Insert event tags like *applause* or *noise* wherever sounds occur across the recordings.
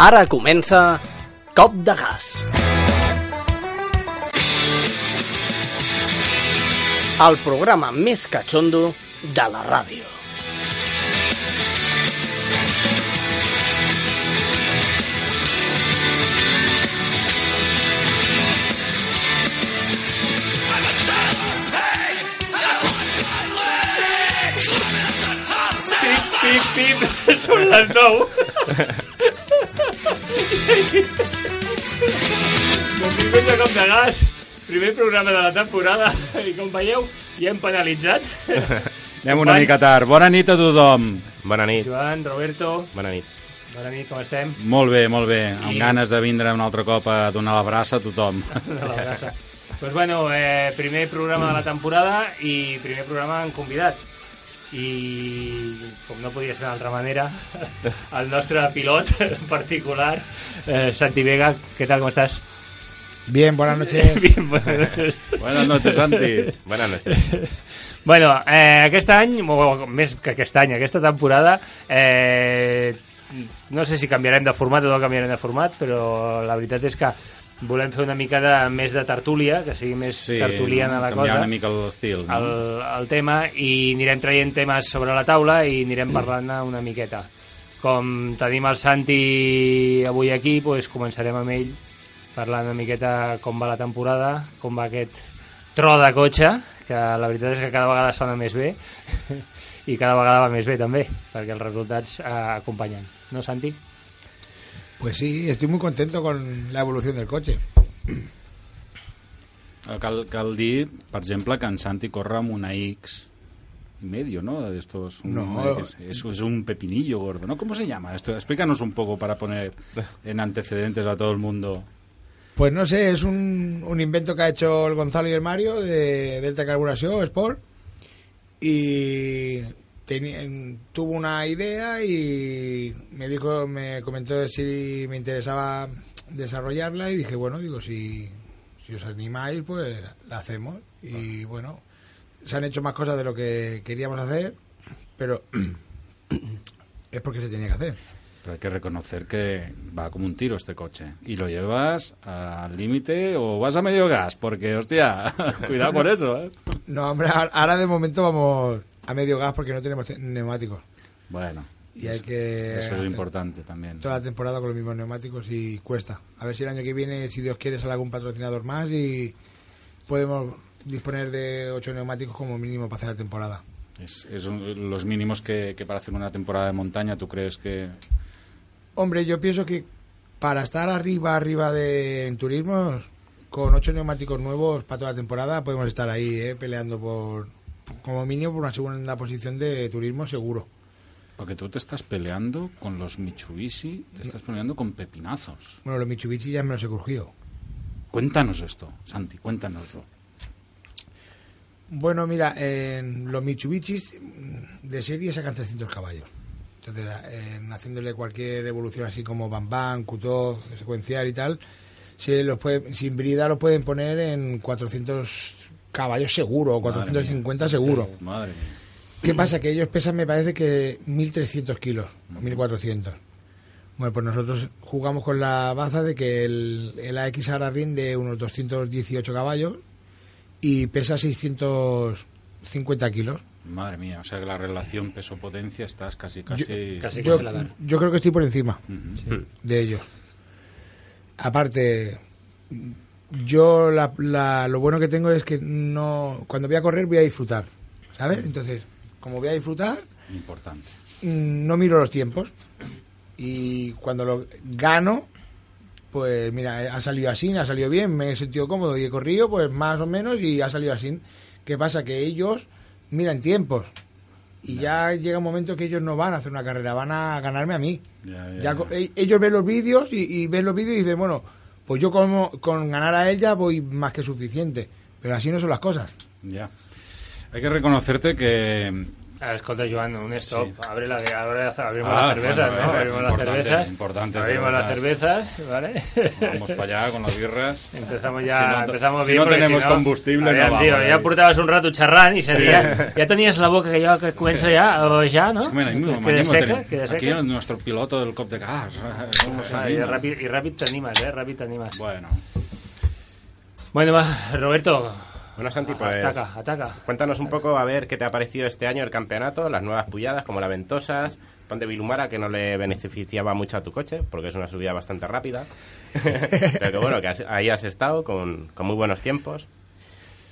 Ara comença Cop de Gas. El programa més catxondo de la ràdio. Pip, pip, pip, *laughs* són les 9. *laughs* Benvinguts a Cop de Gas, primer programa de la temporada, i com veieu, ja hem penalitzat. Anem una mica tard. Bona nit a tothom. Bona nit. Joan, Roberto, Bona nit. bona nit, com estem? Molt bé, molt bé. Amb I- ganes de vindre un altre cop a donar la braça a tothom. *laughs* La brasa. Pues bueno, eh, primer programa de la temporada i primer programa en convidat. I com no podia ser d'altra manera, *laughs* el nostre pilot en *laughs* particular, eh, Santi Vega, què tal, com estàs? Bien, buenas *laughs* noches. Bien, buenas noches. Buenas noches, Santi. Buenas noches. Bueno, eh, aquest any, o més que aquest any, aquesta temporada, eh, no sé si canviarem de format o no canviarem de format, però la veritat és que volem fer una mica de, més de tertúlia, que sigui més sí, tertuliana la cosa, una mica l'estil. No? el, el tema, i anirem traient temes sobre la taula i anirem parlant una miqueta. Com tenim el Santi avui aquí, doncs començarem amb ell parlant una miqueta com va la temporada, com va aquest tro de cotxe, que la veritat és que cada vegada sona més bé *laughs* i cada vegada va més bé també, perquè els resultats eh, acompanyen. No, Santi? Pues sí, estoy muy contento con la evolución del coche. Eh, Cal, cal dir, per exemple, que en Santi corre amb una X y medio, ¿no? Esto es un, No. es, es- es un pepinillo gordo, ¿no? ¿Cómo se llama esto? Explícanos un poco para poner en antecedentes a todo el mundo. Pues no sé, es un, un invento que ha hecho el Gonzalo y el Mario de Delta Carburación Sport. Y tuvo una idea y me dijo, me comentó si me interesaba desarrollarla y dije, bueno, digo, si, si os animáis, pues la hacemos. Y bueno, se han hecho más cosas de lo que queríamos hacer, pero *clears throat* es porque se tenía que hacer. Pero hay que reconocer que va como un tiro este coche. ¿Y lo llevas al límite o vas a medio gas? Porque, hostia, *laughs* cuidado con eso, ¿eh? No, hombre, ahora de momento vamos a medio gas porque no tenemos te- neumáticos. Bueno, Y hay que eso es importante también. toda la temporada con los mismos neumáticos y cuesta. A ver si el año que viene, si Dios quiere, sale algún patrocinador más y podemos disponer de ocho neumáticos como mínimo para hacer la temporada. Es, es un- los mínimos que, que para hacer una temporada de montaña, ¿tú crees que...? Hombre, yo pienso que para estar arriba, arriba de en turismos, con ocho neumáticos nuevos para toda la temporada, podemos estar ahí, ¿eh? peleando por, como mínimo, por una segunda posición de turismo seguro. Porque tú te estás peleando con los Mitsubishi, te estás peleando con pepinazos. Bueno, los Mitsubishi ya me los he cogido. Cuéntanos esto, Santi, cuéntanoslo. Bueno, mira, en los Mitsubishi de serie sacan 300 caballos. Entonces, en haciéndole cualquier evolución así como Bam Bam, Q2, secuencial y tal, se los puede, sin brida los pueden poner en 400 caballos seguro, o Madre 450 seguro. Madre mía. ¿Qué pasa? Que ellos pesan, me parece que 1.300 kilos, o 1.400. Bueno, pues nosotros jugamos con la baza de que el, el AX ahora rinde unos 218 caballos y pesa 650 kilos. Madre mía, o sea que la relación peso-potencia estás casi, casi... Casi que Yo, se la dan. yo creo que estoy por encima de ellos. Aparte, yo la- la- lo bueno que tengo es que no cuando voy a correr voy a disfrutar, ¿sabes? Entonces, como voy a disfrutar, Importante. mm, no miro los tiempos. Y cuando lo gano, pues mira, ha salido así, ha salido bien, me he sentido cómodo y he corrido, pues más o menos, y ha salido así. ¿Qué pasa? Que ellos miran tiempos. Y ya llega un momento que ellos no van a hacer una carrera, van a ganarme a mí. Ya, e- ellos ven los vídeos y, y ven los vídeos y dicen, bueno, pues yo como, con ganar a ella voy más que suficiente. Pero así no son las cosas. Ya. Hay que reconocerte que Ah, escolta, Joan, un stop. Sí. Abre la, la- abrimos Ah, las cervezas, bueno, ¿no? eh, Abrimos las cervezas. importante abrimos las cervezas, ¿vale? vamos para allá con las birras. Empezamos ya, Si no- empezamos si bien no tenemos combustible, Aviam, no tio, vamos, ja eh. portaves un rato xerrant i seria, ja tenies la boca que jo que comença ja, o ja, no? Es que mira, queda ahí mismo seca, tenemos- queda aquí seca. nuestro piloto del cop de gas. ¿Cómo se Ah, i, anima? ràpid, I ràpid t'animes, eh? Ràpid t'animes. Bueno, Bueno, va, Roberto, Bueno, Santi, pues ataca, ataca. cuéntanos un poco a ver qué te ha parecido este año el campeonato, las nuevas puyadas como la Ventosas, Ponte Vilumara, que no le beneficiaba mucho a tu coche, porque es una subida bastante rápida. *laughs* Pero que bueno, que has- ahí has estado con, con muy buenos tiempos.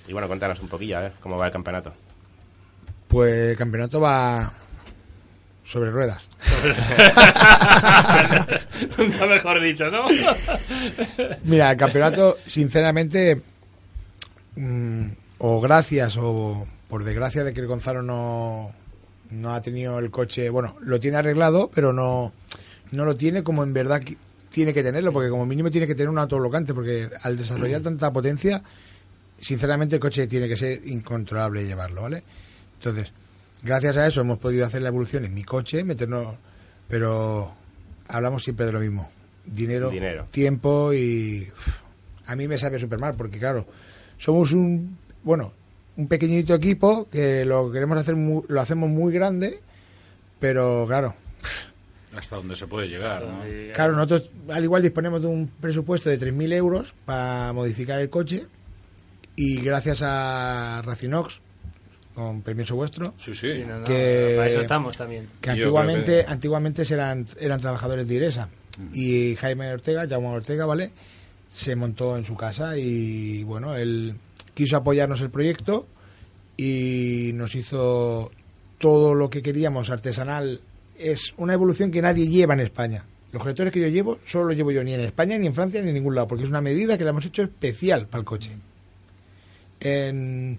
Y bueno, cuéntanos un poquillo, a ver cómo va el campeonato. Pues el campeonato va sobre ruedas. *laughs* Nunca mejor dicho, ¿no? Mira, el campeonato, sinceramente, mm, o gracias o por desgracia de que el Gonzalo no, no ha tenido el coche, bueno, lo tiene arreglado, pero no, no lo tiene como en verdad tiene que tenerlo, porque como mínimo tiene que tener un autoblocante, porque al desarrollar tanta potencia, sinceramente el coche tiene que ser incontrolable llevarlo, ¿vale? Entonces, gracias a eso hemos podido hacer la evolución en mi coche, meternos, pero hablamos siempre de lo mismo. Dinero, Dinero. tiempo y uf, a mí me sabe súper mal porque claro, somos un, bueno, un pequeñito equipo que lo queremos hacer, mu- lo hacemos muy grande, pero claro, hasta donde se puede llegar, ¿no? Claro, nosotros al igual disponemos de un presupuesto de 3.000 euros para modificar el coche y gracias a Racinox, con permiso vuestro, Sí, sí. Sí, no, no, Que- Para eso estamos también. que antiguamente, que- antiguamente eran, eran trabajadores de Iresa y Jaime Ortega, Jaume Ortega, ¿vale? Se montó en su casa y bueno, él quiso apoyarnos el proyecto y nos hizo todo lo que queríamos artesanal. Es una evolución que nadie lleva en España. Los colectores que yo llevo solo los llevo yo ni en España, ni en Francia, ni en ningún lado, porque es una medida que la hemos hecho especial para el coche. En-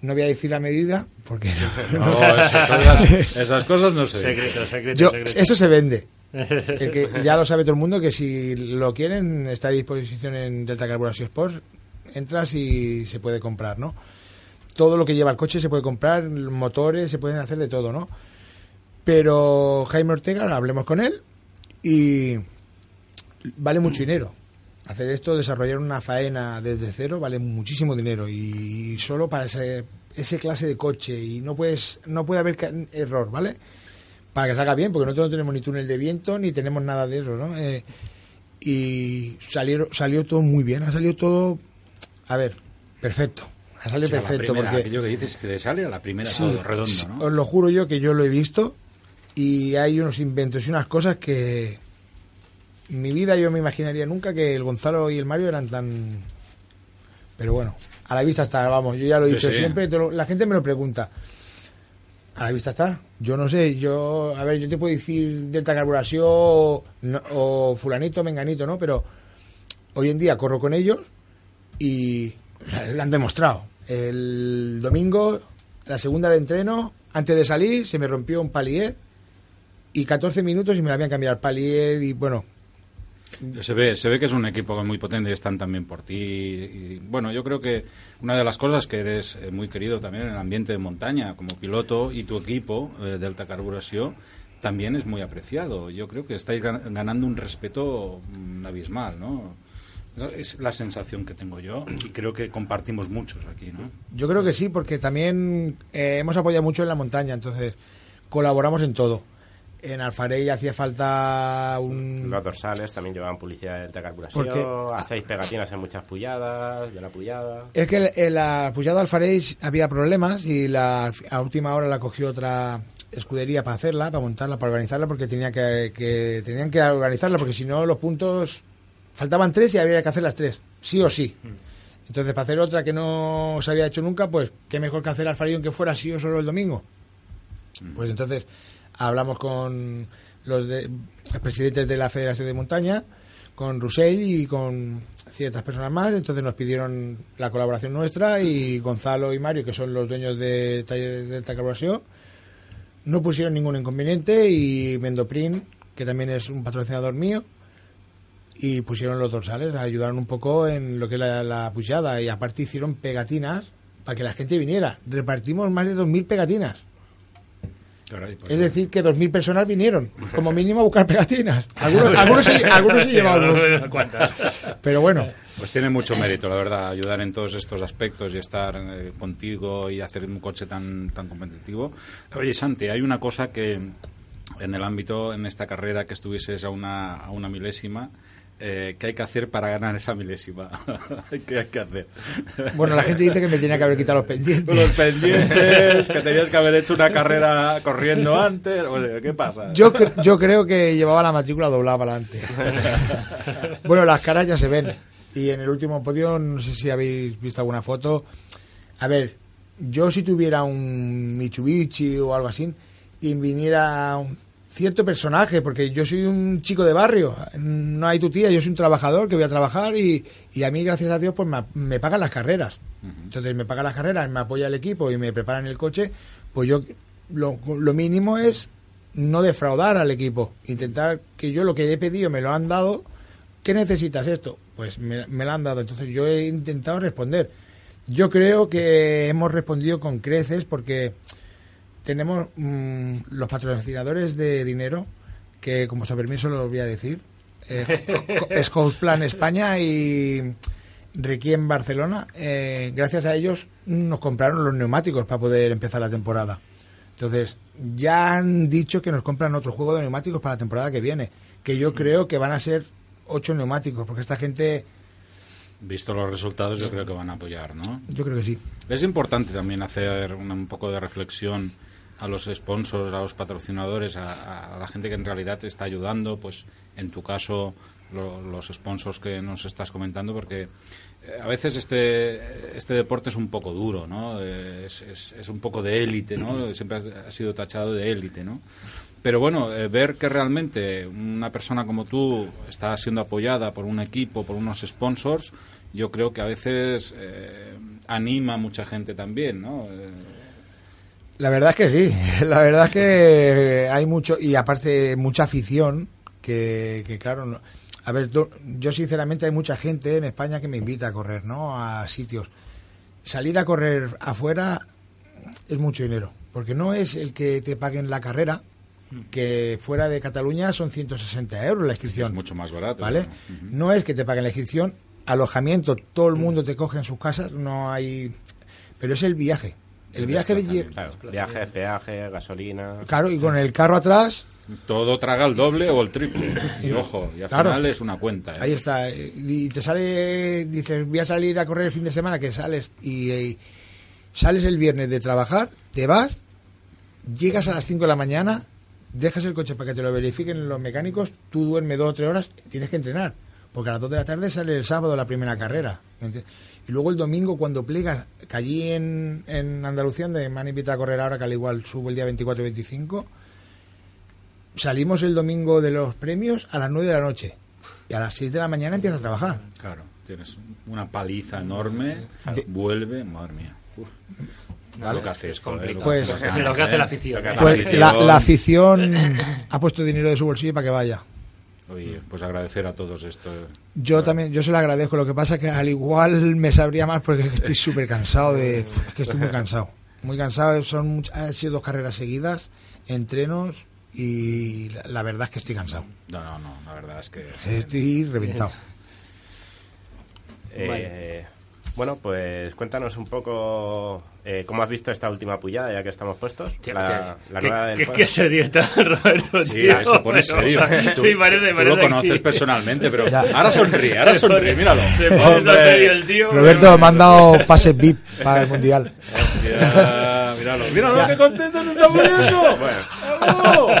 no voy a decir la medida porque *laughs* No, esas cosas, esas cosas no sé. Secreto, secreto, yo, secreto. eso se vende. *laughs* El que ya lo sabe todo el mundo que si lo quieren está a disposición en Delta Carburation Sports. Entras y se puede comprar, ¿no? Todo lo que lleva el coche se puede comprar, motores, se pueden hacer de todo, ¿no? Pero Jaime Ortega, hablemos con él y vale mucho dinero. Hacer esto, desarrollar una faena desde cero, vale muchísimo dinero y solo para ese, ese clase de coche y no puedes no puede haber error, ¿vale? Para que salga bien, porque nosotros no tenemos ni túnel de viento ni tenemos nada de eso, ¿no? Eh, y salieron, salió todo muy bien, ha salido todo, a ver, perfecto, ha salido O sea, la perfecto primera, porque aquello que dices que te sale a la primera Sí, todo redondo, ¿no? Os lo juro yo que yo lo he visto y hay unos inventos y unas cosas que en mi vida yo me imaginaría nunca que el Gonzalo y el Mario eran tan... Pero bueno, a la vista está, vamos, yo ya lo he dicho sí. siempre, lo- la gente me lo pregunta. A la vista está. Yo no sé, yo, a ver, yo te puedo decir Delta Carburación o, no- o fulanito, menganito, ¿no? Pero hoy en día corro con ellos y lo han demostrado. El domingo, la segunda de entreno, antes de salir, se me rompió un palier y 14 minutos y me la habían cambiado el palier y bueno, Se ve, se ve que es un equipo muy potente y están también por ti. Y, bueno, yo creo que una de las cosas que eres eh, muy querido también en el ambiente de montaña como piloto y tu equipo, eh, Delta Carburación, también es muy apreciado. Yo creo que estáis gan- ganando un respeto mm, abismal, ¿no? Es la sensación que tengo yo y creo que compartimos muchos aquí, ¿no? yo creo que sí, porque también eh, hemos apoyado mucho en la montaña, entonces colaboramos en todo. En Alfarey hacía falta un... Los dorsales también llevaban publicidad de carburación, Porque- hacéis pegatinas en muchas puyadas, yo la puyada. Es que en la puyada Alfarey había problemas y la, a última hora la cogió otra escudería para hacerla, para montarla, para organizarla, porque tenía que, que- tenían que organizarla, porque si no los puntos faltaban tres y había que hacer las tres, sí o sí. Entonces, para hacer otra que no se había hecho nunca, pues qué mejor que hacer Alfarey aunque fuera sí o solo el domingo. Pues entonces hablamos con los, de, presidentes de la Federación de Montaña, con Roussel y con ciertas personas más. Entonces nos pidieron la colaboración nuestra y Gonzalo y Mario, que son los dueños de Talleres de Colaboración, no pusieron ningún inconveniente y Mendoprin, que también es un patrocinador mío, y pusieron los dorsales, ayudaron un poco en lo que es la, la puchada y aparte hicieron pegatinas para que la gente viniera. Repartimos más de 2.000 pegatinas. Caray, pues, Es decir, que 2.000 personas vinieron, como mínimo a buscar pegatinas. Algunos, *laughs* algunos, se, algunos se llevaron, *laughs* pero bueno. Pues tiene mucho mérito, la verdad, ayudar en todos estos aspectos y estar eh, contigo y hacer un coche tan, tan competitivo. Oye, Santi, hay una cosa que en el ámbito, en esta carrera, que estuvieses a una, a una milésima, eh, ¿qué hay que hacer para ganar esa milésima? *laughs* ¿Qué hay que hacer? Bueno, la gente dice que me tenía que haber quitado los pendientes. Los pendientes, que tenías que haber hecho una carrera corriendo antes. ¿Qué pasa? Yo, yo creo que llevaba la matrícula doblada para adelante. bueno, las caras ya se ven. Y en el último podio, no sé si habéis visto alguna foto. A ver, yo si tuviera un Mitsubishi o algo así, y viniera un cierto personaje, porque yo soy un chico de barrio, no hay tu tía, yo soy un trabajador que voy a trabajar y, y a mí, gracias a Dios, pues me, me pagan las carreras. Entonces me pagan las carreras, me apoya el equipo y me preparan el coche, pues yo lo, lo mínimo es no defraudar al equipo, intentar que yo lo que he pedido me lo han dado, ¿qué necesitas esto? Pues me, me lo han dado, entonces yo he intentado responder. Yo creo que hemos respondido con creces porque tenemos mm, los patrocinadores de dinero, que con vuestro permiso lo voy a decir, eh, *laughs* Scout Plan España y Requiem Barcelona, eh, gracias a ellos nos compraron los neumáticos para poder empezar la temporada. Entonces, ya han dicho que nos compran otro juego de neumáticos para la temporada que viene, que yo creo que van a ser ocho neumáticos, porque esta gente, Visto los resultados, yo creo que van a apoyar, ¿no? yo creo que sí. Es importante también hacer un poco de reflexión a los sponsors, a los patrocinadores, a, a la gente que en realidad te está ayudando, pues en tu caso lo- los sponsors que nos estás comentando, porque eh, a veces este, este deporte es un poco duro, ¿no? Eh, Es, es- es un poco de élite, ¿no? *clears throat* Siempre ha sido tachado de élite, ¿no? Pero bueno, eh, ver que realmente una persona como tú está siendo apoyada por un equipo, por unos sponsors, yo creo que a veces eh, anima a mucha gente también, ¿no? Eh, La verdad es que sí, *laughs* la verdad es que hay mucho, y aparte mucha afición, que, que claro, no- a ver, yo sinceramente hay mucha gente en España que me invita a correr, ¿no? A sitios. Salir a correr afuera es mucho dinero, porque no es el que te paguen la carrera, que fuera de Cataluña son 160 euros la inscripción. es mucho más barato. ¿Vale? No es que te paguen la inscripción, alojamiento, todo el mundo te coge en sus casas, no hay. Pero es el viaje. El viaje de. Claro, viajes, peajes, gasolina. Claro, y con el carro atrás, Todo traga el doble o el triple. *coughs* Y ojo, y al Claro. final es una cuenta. ¿eh? ahí está. Y te sale, dices, voy a salir a correr el fin de semana, que sales y, eh, sales el viernes de trabajar, te vas, llegas a las 5 de la mañana, dejas el coche para que te lo verifiquen los mecánicos, tú duermes dos o tres horas, tienes que entrenar. Porque a las 2 de la tarde sale el sábado la primera carrera. Y luego el domingo, cuando plegas, que allí en, en Andalucía, donde me han invitado a correr ahora, que al igual subo el día 24 y 25, salimos el domingo de los premios a las 9 de la noche. Y a las 6 de la mañana empiezas a trabajar. Claro, tienes una paliza enorme, vuelve, madre mía. Uf. Lo que hace esto, ¿eh? Lo que Pues- lo que hace la afición. Pues la afición ha puesto dinero de su bolsillo para que vaya. Oye, pues agradecer a todos esto. Yo también, yo se lo agradezco. Lo que pasa es que al igual me sabría más porque estoy súper cansado de, es que estoy muy cansado, muy cansado. Son much- han sido dos carreras seguidas, entrenos y la, la verdad es que estoy cansado. No, no, no, la verdad es que... Estoy reventado. Eh, Bueno, pues cuéntanos un poco eh, cómo has visto esta última pullada, ya que estamos puestos. Tío, la, tío, la ¿qué- nueva del qué, qué serio está *laughs* Roberto, Sí, tío, se pone pero- serio. *laughs* Tú- sí, parece, tú parece lo conoces que- personalmente, pero *laughs* Ya. ahora sonríe, ahora Se pone- sonríe, míralo. Se pone serio el tío. Roberto me han dado pases VIP para el mundial. Hostia, míralo, míralo Ya. qué contento se está poniendo. *laughs* ¡Vamos!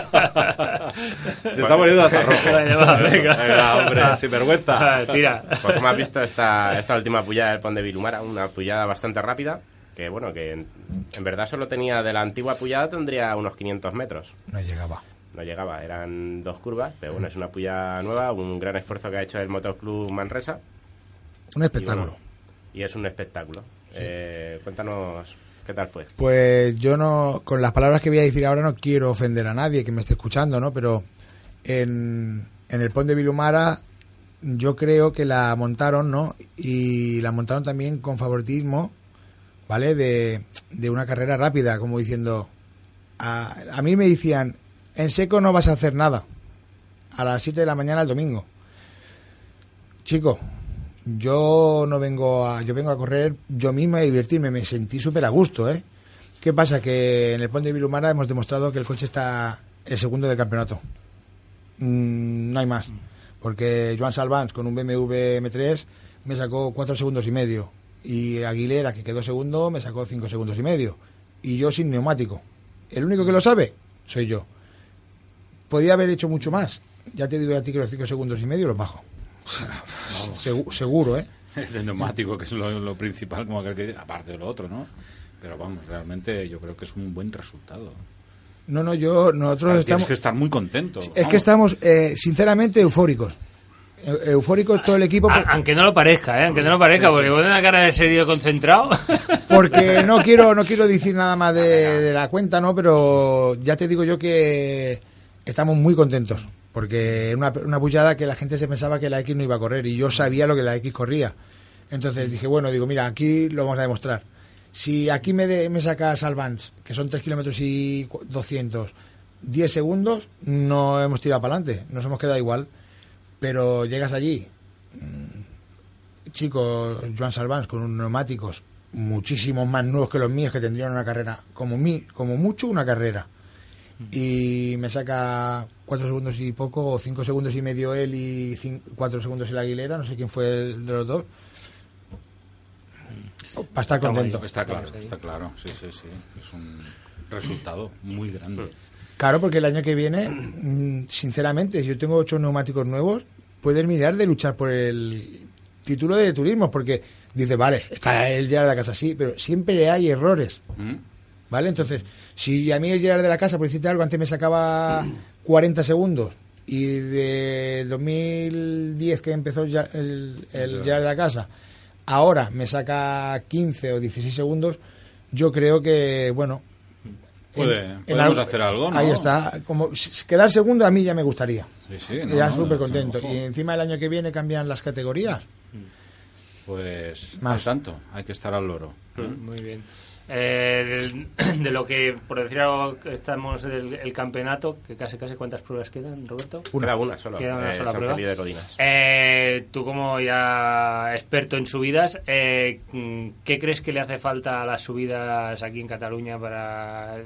Se está poniendo hasta rojo. Va, venga. hombre, sin vergüenza. *laughs* Tira. Pues como has visto esta, esta última pullada del Pon de Vilumara, una pullada bastante rápida, que bueno, que en, en verdad solo tenía de la antigua puyada tendría unos 500 metros. No llegaba. No llegaba, eran dos curvas, pero bueno, es una puya nueva, un gran esfuerzo que ha hecho el Motoclub Manresa. Un espectáculo. Y, bueno, y es un espectáculo. Eh, cuéntanos qué tal fue. Pues yo no, con las palabras que voy a decir ahora no quiero ofender a nadie que me esté escuchando, ¿no? Pero en, el Pont de Vilumara yo creo que la montaron, ¿no? Y la montaron también con favoritismo, ¿vale? De, de una carrera rápida, como diciendo, a, a mí me decían, en seco no vas a hacer nada. A las 7 de la mañana el domingo. Chico, yo no vengo a, yo vengo a correr yo misma a divertirme, me sentí súper a gusto, ¿eh? ¿Qué pasa? Que en el Ponte de Vilumara hemos demostrado que el coche está el segundo del campeonato. Mm, no hay más. Porque Joan Salvans con un BMW M3 me sacó 4 segundos y medio. Y Aguilera, que quedó segundo, me sacó 5 segundos y medio. Y yo sin neumático. El único que lo sabe soy yo. Podía haber hecho mucho más. Ya te digo a ti que los 5 segundos y medio los bajo. Segu- seguro, ¿eh? *laughs* El neumático, que es lo, lo principal, como aquel que dice, aparte de lo otro, ¿no? Pero vamos, realmente yo creo que es un buen resultado. No, no, yo, nosotros Tienes estamos... que estar muy contento. Es vamos. que estamos, eh, sinceramente, eufóricos. Eu- Eufóricos todo el equipo. por- aunque no lo parezca, ¿eh? Aunque no lo parezca, porque pone una cara de serio concentrado. *laughs* porque no quiero no quiero decir nada más de, de la cuenta no pero ya te digo yo que estamos muy contentos porque una, una pullada que la gente se pensaba que la X no iba a correr y yo sabía lo que la X corría. Entonces dije bueno digo mira aquí lo vamos a demostrar. Si aquí me, de- me saca Salvans que son 3 kilómetros y cu- 200 10 segundos no hemos tirado para adelante nos hemos quedado igual. Pero llegas allí chico Joan Salvans con unos neumáticos muchísimos más nuevos que los míos que tendrían una carrera como mi, como mucho una carrera y me saca cuatro segundos y poco o cinco segundos y medio él y cin- cuatro segundos el Aguilera no sé quién fue el de los dos para estar contento. Está claro, está claro, sí, sí, sí. Es un resultado muy grande. Claro, porque el año que viene, mm, sinceramente, si yo tengo ocho neumáticos nuevos, puedes mirar de luchar por el título de turismo, porque dice, vale, está el llegar de la casa, sí, pero siempre hay errores, ¿Mm? ¿Vale? Entonces, si a mí el llegar de la casa, por decirte algo, antes me sacaba *clears throat* 40 segundos y de 2010 que empezó ya el, el llegar de la casa, ahora me saca 15 o 16 segundos, yo creo que, bueno, Puede- podemos hacer algo, ¿no? Ahí está. Como quedar segundo a mí ya me gustaría. Sí, sí. no, ya no, súper contento. Y encima el año que viene cambian las categorías. Pues, Más. tanto, hay que estar al loro. ¿eh? Muy bien. Eh, *clears throat* de, lo que, por decir algo, estamos del el campeonato, que casi casi cuántas pruebas quedan, Roberto. Queda una solo. Queda una eh, sola San prueba. De Codinas. Eh, tú como ya experto en subidas, eh, ¿qué crees que le hace falta a las subidas aquí en Cataluña para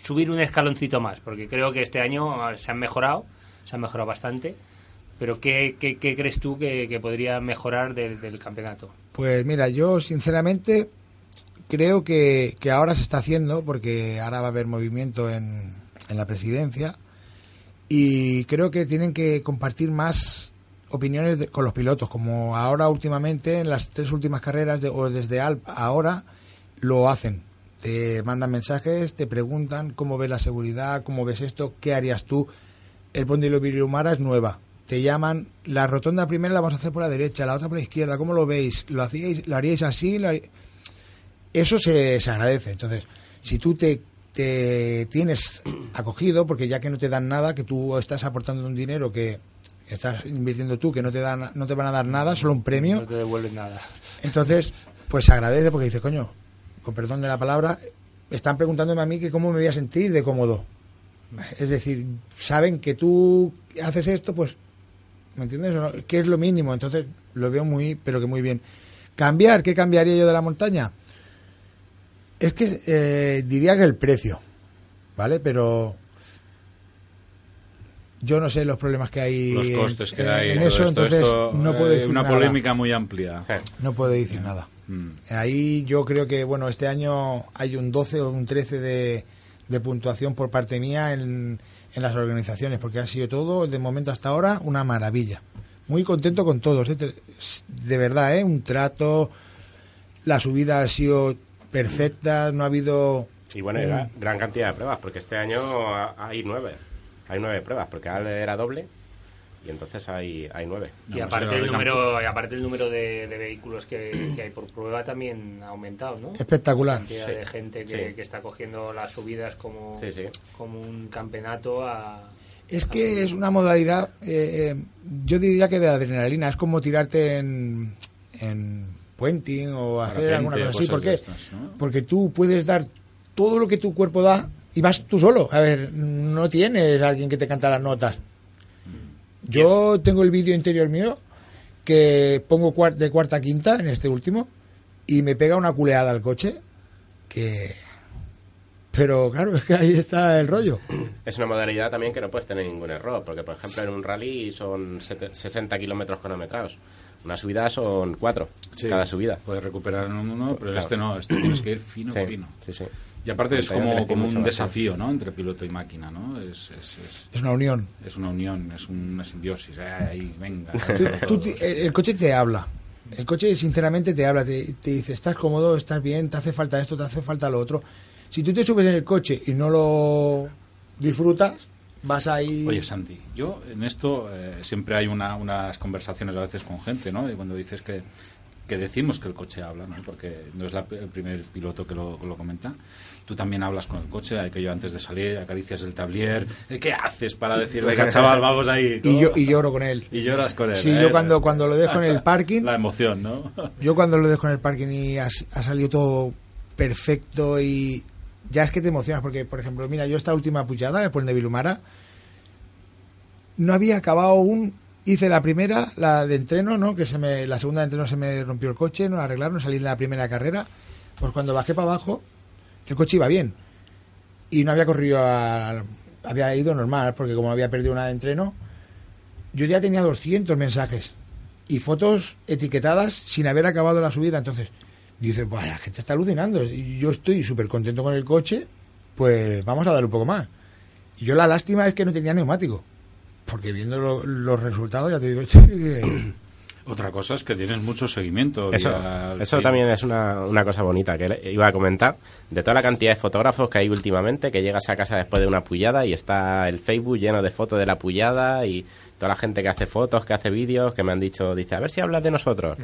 subir un escaloncito más? Porque creo que este año se han mejorado, se han mejorado bastante, pero ¿qué, qué, qué crees tú que, que podría mejorar del- del campeonato? Pues mira, yo sinceramente creo que, que ahora se está haciendo, porque ahora va a haber movimiento en, en la presidencia, y creo que tienen que compartir más opiniones de- con los pilotos, como ahora últimamente en las tres últimas carreras de- o desde Alp ahora lo hacen. Te mandan mensajes, te preguntan cómo ves la seguridad, cómo ves esto, qué harías tú. El Ponte de Virumara es nueva. Te llaman, la rotonda primera la vamos a hacer por la derecha, la otra por la izquierda, ¿cómo lo veis? ¿Lo, hacíais, lo haríais así? ¿Lo harí- Eso se, se agradece. Entonces, si tú te, te tienes acogido, porque ya que no te dan nada, que tú estás aportando un dinero que estás invirtiendo tú, que no te, dan, no te van a dar nada, solo un premio, No te devuelven nada. entonces, pues se agradece porque dice, coño, con perdón de la palabra, están preguntándome a mí que cómo me voy a sentir de cómodo. Es decir, saben que tú haces esto, pues, ¿me entiendes? o no? Que es lo mínimo, entonces lo veo muy, pero que muy bien. Cambiar, ¿qué cambiaría yo de la montaña? Es que eh, diría que el precio, ¿vale? Pero yo no sé los problemas que hay Los en- costes que en, hay. en eso, esto, entonces esto, no eh, puedo decir Una nada. polémica muy amplia. Eh, No puedo decir nada. Mm. Ahí yo creo que, bueno, este año hay un 12 o un 13 de, de puntuación por parte mía en, en las organizaciones, porque ha sido todo, de momento hasta ahora, una maravilla. Muy contento con todos, ¿eh? De verdad, ¿eh? Un trato, la subida ha sido perfectas, no ha habido... Y bueno, gran cantidad de pruebas, porque este año ha- hay nueve. Hay nueve pruebas, porque era doble y entonces hay, hay nueve. Y No, aparte el número, y aparte el número de, de vehículos que, que hay por prueba también ha aumentado, ¿no? Espectacular. La cantidad Sí. de gente que, Sí. que está cogiendo las subidas como, Sí, sí. como un campeonato a... Es que es una modalidad, eh, eh, yo diría que de adrenalina, es como tirarte en, en puenting o hacer alguna cosa así. ¿Por qué? estas, ¿no? Porque tú puedes dar todo lo que tu cuerpo da y vas tú solo. A ver, no tienes a alguien que te canta las notas. Yo tengo el vídeo interior mío que pongo cuar- de cuarta a quinta en este último y me pega una culeada al coche que... Pero claro, *laughs* es que ahí está el rollo. Es una modalidad también que no puedes tener ningún error, porque por ejemplo en un rally son sete- 60 kilómetros cronometrados. Una subida son cuatro, Sí, cada subida. Puedes recuperar en uno, pero Claro. este no, este tienes que ir fino, Sí, fino. sí, sí. Y aparte es como, como un desafío, ¿no? Entre piloto y máquina, ¿no? Es, es, es, Es una unión. es una unión, es una simbiosis. Eh, ahí, venga. *laughs* Tú- tú el coche te habla. El coche, sinceramente, te habla. Te, te dice, estás cómodo, estás bien, te hace falta esto, te hace falta lo otro. Si tú te subes en el coche y no lo disfrutas, vas ahí... Oye, Santi, yo en esto eh, siempre hay una, unas conversaciones a veces con gente, ¿no? Y cuando dices que, que decimos que el coche habla, ¿no? Porque no es la- el primer piloto que lo, lo comenta. Tú también hablas con el coche, hay que yo antes de salir acaricias el tablier. eh, ¿Qué haces para decir, venga, *laughs* chaval, vamos ahí? y, yo, y lloro con él. Y lloras con él. Sí, ¿eh? yo cuando, cuando lo dejo en el *laughs* parking, La emoción, ¿no? yo cuando lo dejo en el parking y ha, ha salido todo perfecto y ya es que te emocionas porque, por ejemplo, mira, yo esta última puchada, el puente de Vilumara, no había acabado aún, hice la primera, la de entreno, ¿no? Que se me, la segunda de entreno se me rompió el coche, no la arreglaron, salí en la primera carrera, pues cuando bajé para abajo, el coche iba bien y no había corrido al- había ido normal porque como había perdido una de entreno, yo ya tenía 200 mensajes y fotos etiquetadas sin haber acabado la subida. Entonces, dice, pues la gente está alucinando. Y yo estoy súper contento con el coche, pues vamos a dar un poco más. Y yo la lástima es que no tenía neumático. Porque viendo lo- los resultados, ya te digo, *laughs* que- *clears throat* Otra cosa es que tienes mucho seguimiento. Eso, eso también es una, una cosa bonita que le- iba a comentar. De toda la cantidad de fotógrafos que hay últimamente, que llegas a casa después de una pullada y está el Facebook lleno de fotos de la pullada y toda la gente que hace fotos, que hace vídeos, que me han dicho, dice, a ver si hablas de nosotros.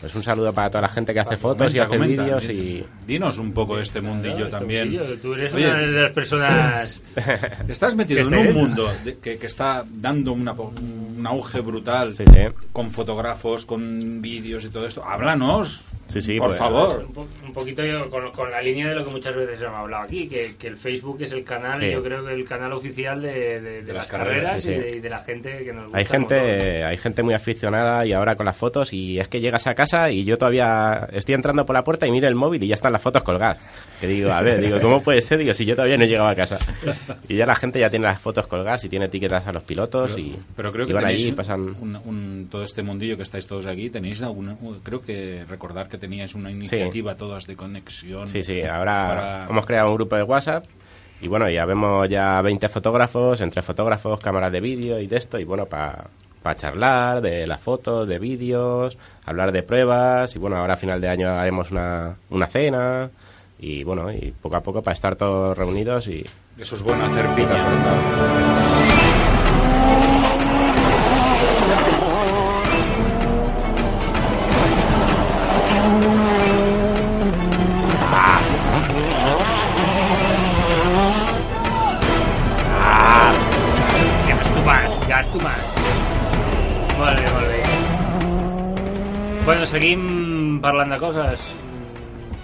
Pues un saludo para toda la gente que hace fotos y hace comenta. vídeos y... Dinos un poco de este mundillo Este también. mundillo, Tú eres Oye, una de las personas... *laughs* Estás metido en un mundo de- que, que está dando una, un auge brutal Sí, sí. con fotógrafos, con vídeos y todo esto. Háblanos, Sí, sí, por pues, favor. Un, po- un poquito yo con, con la línea de lo que muchas veces hemos hablado aquí, que, que el Facebook es el canal, Sí. yo creo que el canal oficial de, de- de las las, carreras, carreras, sí, y, y de la gente que nos gusta Hay gente, hay gente muy aficionada y ahora con las fotos y es que llegas a casa y yo todavía estoy entrando por la puerta y miro el móvil y ya están las fotos colgadas. Que digo, a ver, digo, ¿cómo puede ser? Digo, si yo todavía no he llegado a casa. Y ya la gente ya tiene las fotos colgadas y tiene etiquetas a los pilotos Pero, y, pero creo y que van tenéis allí y pasan... un- un- todo este mundillo que estáis todos aquí, tenéis alguna, creo que recordar que teníais una iniciativa todas de conexión. Sí, sí, ahora para- hemos creado un grupo de WhatsApp y bueno, ya vemos ya 20 fotógrafos, entre fotógrafos, cámaras de vídeo y de esto, y bueno, para charlar de las fotos, de vídeos, hablar de pruebas, y bueno, ahora a final de año haremos una, una cena, y bueno, y poco a poco para estar todos reunidos y... Eso es bueno hacer piña. Seguim parlant de coses.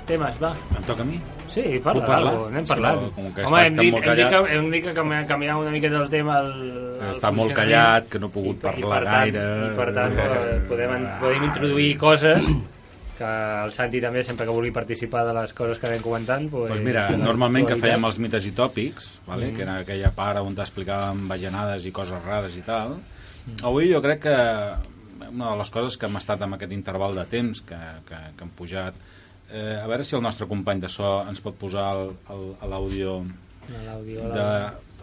Temes, va. Em toca a mi? Sí, parla Puc parlar? d'algo, anem Sí, no, com que Home, hem dit, molt hem, dit callat. que, hem dit que canvia- canviar una miqueta el tema al, al Està molt callat, que no he pogut I- parlar i per tant, gaire. I per tant, *laughs* eh, podem, podem introduir coses que el Santi també, sempre que vulgui participar de les coses que anem comentant... Pues, Pues mira, normalment que fèiem els mites i tòpics, vale? Mm. que era aquella part on t'explicàvem bajanades i coses rares i tal, avui jo crec que una de les coses que hem estat amb aquest interval de temps que, que, que hem pujat, eh, a veure si el nostre company de so ens pot posar el- el- a l'àudio De de...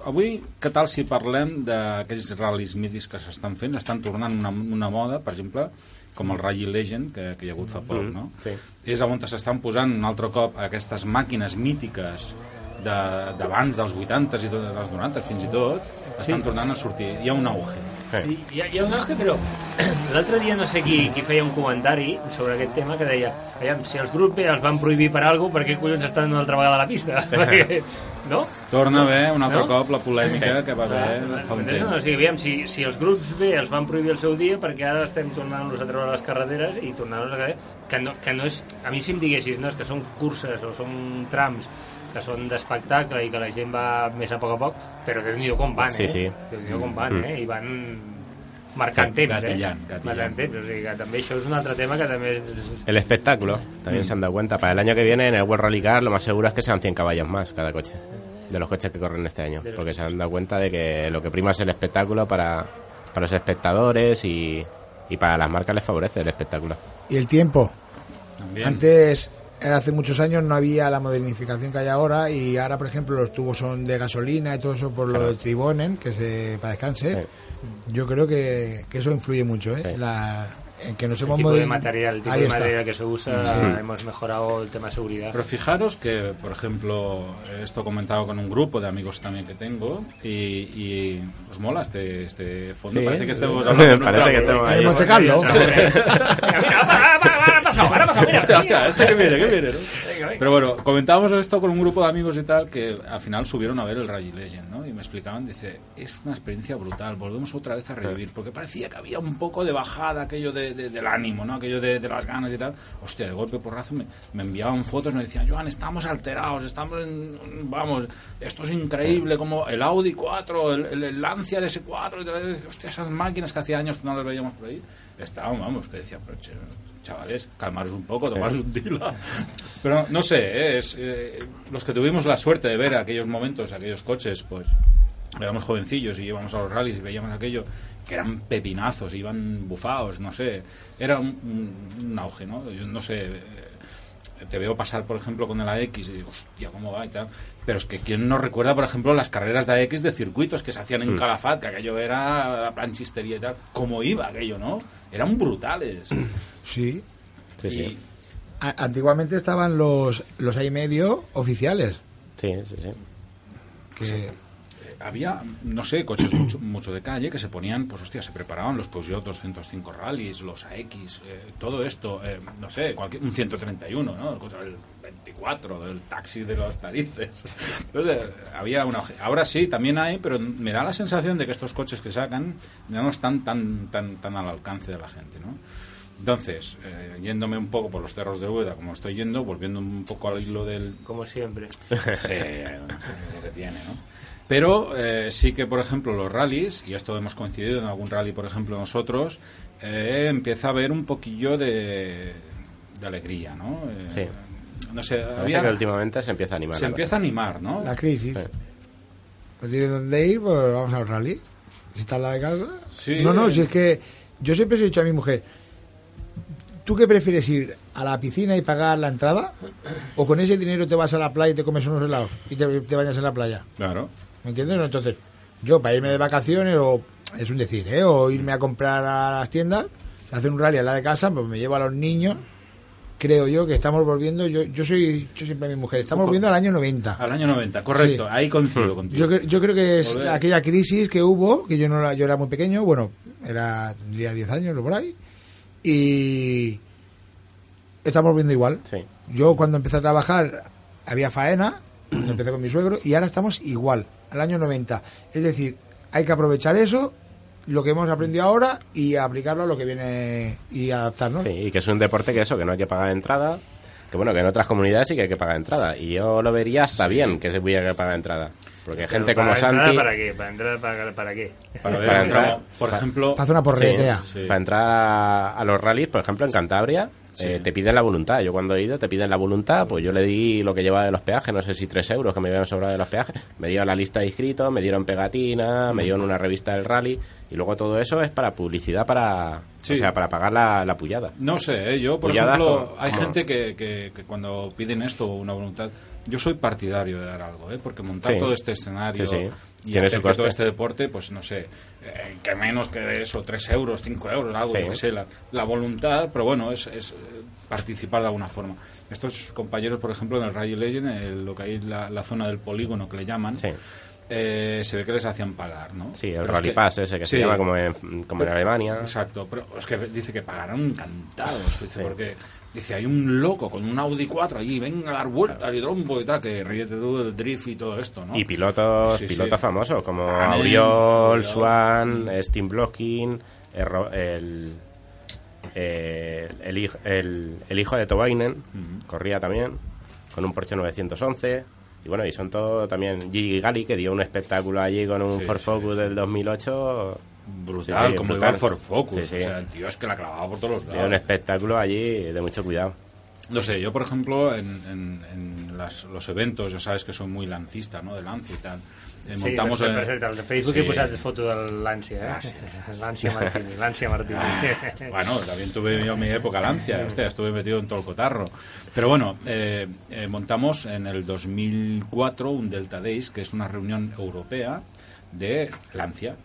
Avui, què tal si parlem d'aquells ral·lis mítics que s'estan fent? Estan tornant una, una moda, per exemple, com el Rally Legend, que, que hi ha hagut fa poc, Mm, no? sí. És on s'estan posant un altre cop aquestes màquines mítiques de- d'abans dels 80s i tot, dels 90 fins i tot, estan tornant a sortir. Hi ha un auge. Sí, hi ha, hi ha un auge, però *clears throat* l'altre dia no sé qui, qui feia un comentari sobre aquest tema que deia aviam, si els grups els van prohibir per alguna cosa, per què collons estan una altra vegada a la pista? *laughs* No? Torna haver un altre No? cop la polèmica que va haver Clar, fa un entens? No, o temps. sigui, aviam, si, si els grups B els van prohibir el seu dia, perquè ara estem tornant-los a treure a les carreteres i tornant-los a... Que no, que no és... A mi si em diguessis, no, és que són curses o són trams que són d'espectacle i que la gent va més a poc a poc, però déu nhi com van, Sí, eh? sí. déu nhi com van, Mm. eh? I van marcant temps, Gatillant, eh? gatillant. Marcant temps, o sigui que també això és un altre tema que també... És... El espectáculo, también se han dado cuenta. Para el año que viene en el World Rally Car lo más seguro es que sean 100 caballos más cada coche, de los coches que corren este año. Porque se han dado cuenta de que lo que prima es el espectáculo para, para los espectadores y, y para las marcas les favorece el espectáculo. Y el tiempo. También. Antes, hace muchos años, no había la modernificación que hay ahora y ahora, por ejemplo, los tubos son de gasolina y todo eso por lo de Tribonen, que se para descanse. Sí. Yo creo que, que eso influye mucho, ¿eh? Sí. La, en que nos El hemos tipo de material, el tipo Ahí de está. material que se usa, Sí. hemos mejorado el tema de seguridad. Pero fijaros que, por ejemplo, esto he comentado con un grupo de amigos también que tengo y, y os mola este, este fondo. Sí. Parece que estemos hablando de un ¿eh? Monte Carlo. Pasado, ahora ha pasado, mira, Hostia, hostia, este que viene, que viene, ¿no? *laughs* Venga, venga. Pero bueno, comentábamos esto con un grupo de amigos y tal que al final subieron a ver el Rally Legend, ¿no? Y me explicaban, dice, es una experiencia brutal, volvemos otra vez a revivir, porque parecía que había un poco de bajada aquello de, de- del ánimo, ¿no? Aquello de, de las ganas y tal. Hostia, de golpe porrazo me, me enviaban fotos, me decían, Joan, estamos alterados, estamos en, vamos, esto es increíble, como el Audi 4, el, el, el Lancia DS4, y tal. hostia, esas máquinas que hacía años que no las veíamos por ahí, estaban, vamos, que decía, pero che, chavales, calmaros un poco, tomaros un tila. Pero no sé, ¿eh? es, eh, los que tuvimos la suerte de ver aquellos momentos, aquellos coches, pues éramos jovencillos y íbamos a los rallies y veíamos aquello que eran pepinazos, iban bufados, no sé, era un, un- un auge, ¿no? Yo no sé, te veo pasar, por ejemplo, con el AX y digo, hostia, ¿cómo va y tal? Pero es que quién no recuerda, por ejemplo, las carreras de AX de circuitos que se hacían en Calafat, que aquello era la planchistería y tal, cómo iba aquello, ¿no? Eran brutales. *clears throat* Sí. Sí, sí. Y- A- Antiguamente estaban los, los ahí medio oficiales. Sí, sí, sí. Que, había, no sé, coches mucho, mucho de calle que se ponían, pues hostia, se preparaban los Peugeot 205 rallies, los AX, eh, todo esto, eh, no sé, cualquier, un 131, ¿no? El, del 24, del taxi de las narices. Entonces, había una... Ahora sí, también hay, pero me da la sensación de que estos coches que sacan ya no están tan, tan, tan al alcance de la gente, ¿no? Entonces, eh, yéndome un poco por los cerros de Úbeda, como estoy yendo, volviendo un poco al hilo del, Como siempre. *laughs* Sí, no sé lo que tiene, ¿no? Pero eh, sí que, por ejemplo, los rallies, y esto hemos coincidido en algún rally, por ejemplo, nosotros, eh, empieza a haber un poquillo de, de alegría, ¿no? Eh, Sí. No sé, había- que últimamente se empieza a animar. se empieza a animar, ¿no? la crisis. Sí. Pues tiene dónde ir, pues vamos al rally. Si está en la de casa. Sí. No, no, si es que yo siempre he dicho a mi mujer, ¿tú qué prefieres ir a la piscina y pagar la entrada? ¿O con ese dinero te vas a la playa y te comes unos helados y te, te bañas en la playa? Claro. ¿Me entiendes? Entonces, yo para irme de vacaciones o es un decir, ¿eh? O irme a comprar a las tiendas, hacer un rally a la de casa, pues me llevo a los niños. Creo yo que estamos volviendo, yo, yo soy, yo siempre a mi mujer, estamos volviendo al año 90. Al año 90, correcto, Sí. ahí coincido contigo. Yo, yo creo que es Volver. aquella crisis que hubo, que yo no la- yo era muy pequeño, bueno, era tendría 10 años o por ahí, y estamos viendo igual. Sí. Yo cuando empecé a trabajar había faena, cuando empecé con mi suegro, y ahora estamos igual, al año 90. Es decir, hay que aprovechar eso, lo que hemos aprendido ahora, y aplicarlo a lo que viene y adaptarnos. Sí, y que es un deporte que eso, que no hay que pagar entrada. Que bueno, que en otras comunidades sí que hay que pagar entrada. Y yo lo vería hasta bien que se hubiera que pagar entrada. Porque gente Pero como para entrar, Santi. ¿Para qué? ¿Para entrar para, para qué? Para entrar. por ejemplo, Para hacer una porretea. Sí. Para entrar a, a los rallies, por ejemplo, en Cantabria, Sí. eh, te piden la voluntad. Yo cuando he ido te piden la voluntad, pues yo le di lo que llevaba de los peajes, no sé si tres euros que me habían sobrado de los peajes. Me dieron la lista de inscritos, me dieron pegatina, me dieron una revista del rally y luego todo eso es para publicidad, para, Sí. o sea, para pagar la, la pullada. No sé, ¿eh? yo por ejemplo, como- hay como- gente que, que, que cuando piden esto, una voluntad, yo soy partidario de dar algo, ¿eh? porque montar Sí. todo este escenario Sí, sí. y hacer que todo este deporte, pues no sé, eh, que menos que eso, 3 euros, 5 euros, algo, qué sé, la, la voluntad, pero bueno, es, es, eh, participar de alguna forma. Estos compañeros, por ejemplo, en el Rally Legend, el- lo que hay la, la zona del polígono que le llaman, Sí. eh, se ve que les hacían pagar, ¿no? Sí, el Pero es Rally que- Pass ese que se Sí. llama como en, como en Alemania. Exacto, pero es que dice que pagarán encantados, dice, Sí. porque dice, hay un loco con un Audi 4 allí, venga a dar vueltas y trompo y tal, que ríete tú del drift y todo esto, ¿no? Y pilotos, Sí, pilotos sí. famosos como Auriol. Swan, Steam Blocking, el, ro- el, eh, el, el- el hijo de Tobainen, corría también, con un Porsche 911. Y bueno, y son todo también Gigi Gali, que dio un espectáculo allí con un Sí, Ford sí, Focus sí. del 2008. Brutal, Sí, sí, como brutal. iba el Ford Focus, Sí, sí. o sea, el tío es que la clavaba por todos los Dio un lados. espectáculo allí de mucho cuidado. No sé, yo por ejemplo, en, en- en las- los eventos, ya sabes que soy muy lancista, ¿no? De lance y tal. Eh, Sí, montamos cert, al de Facebook Sí. he posat foto de l'ànsia, eh? L'ànsia *laughs* Martini, l'ànsia Martini. Bueno, también tuve yo mi época lancia, hostia, estuve metido en todo el cotarro. Pero bueno, eh, eh, montamos en el 2004 un Delta Days, que es una reunión europea de Lancia.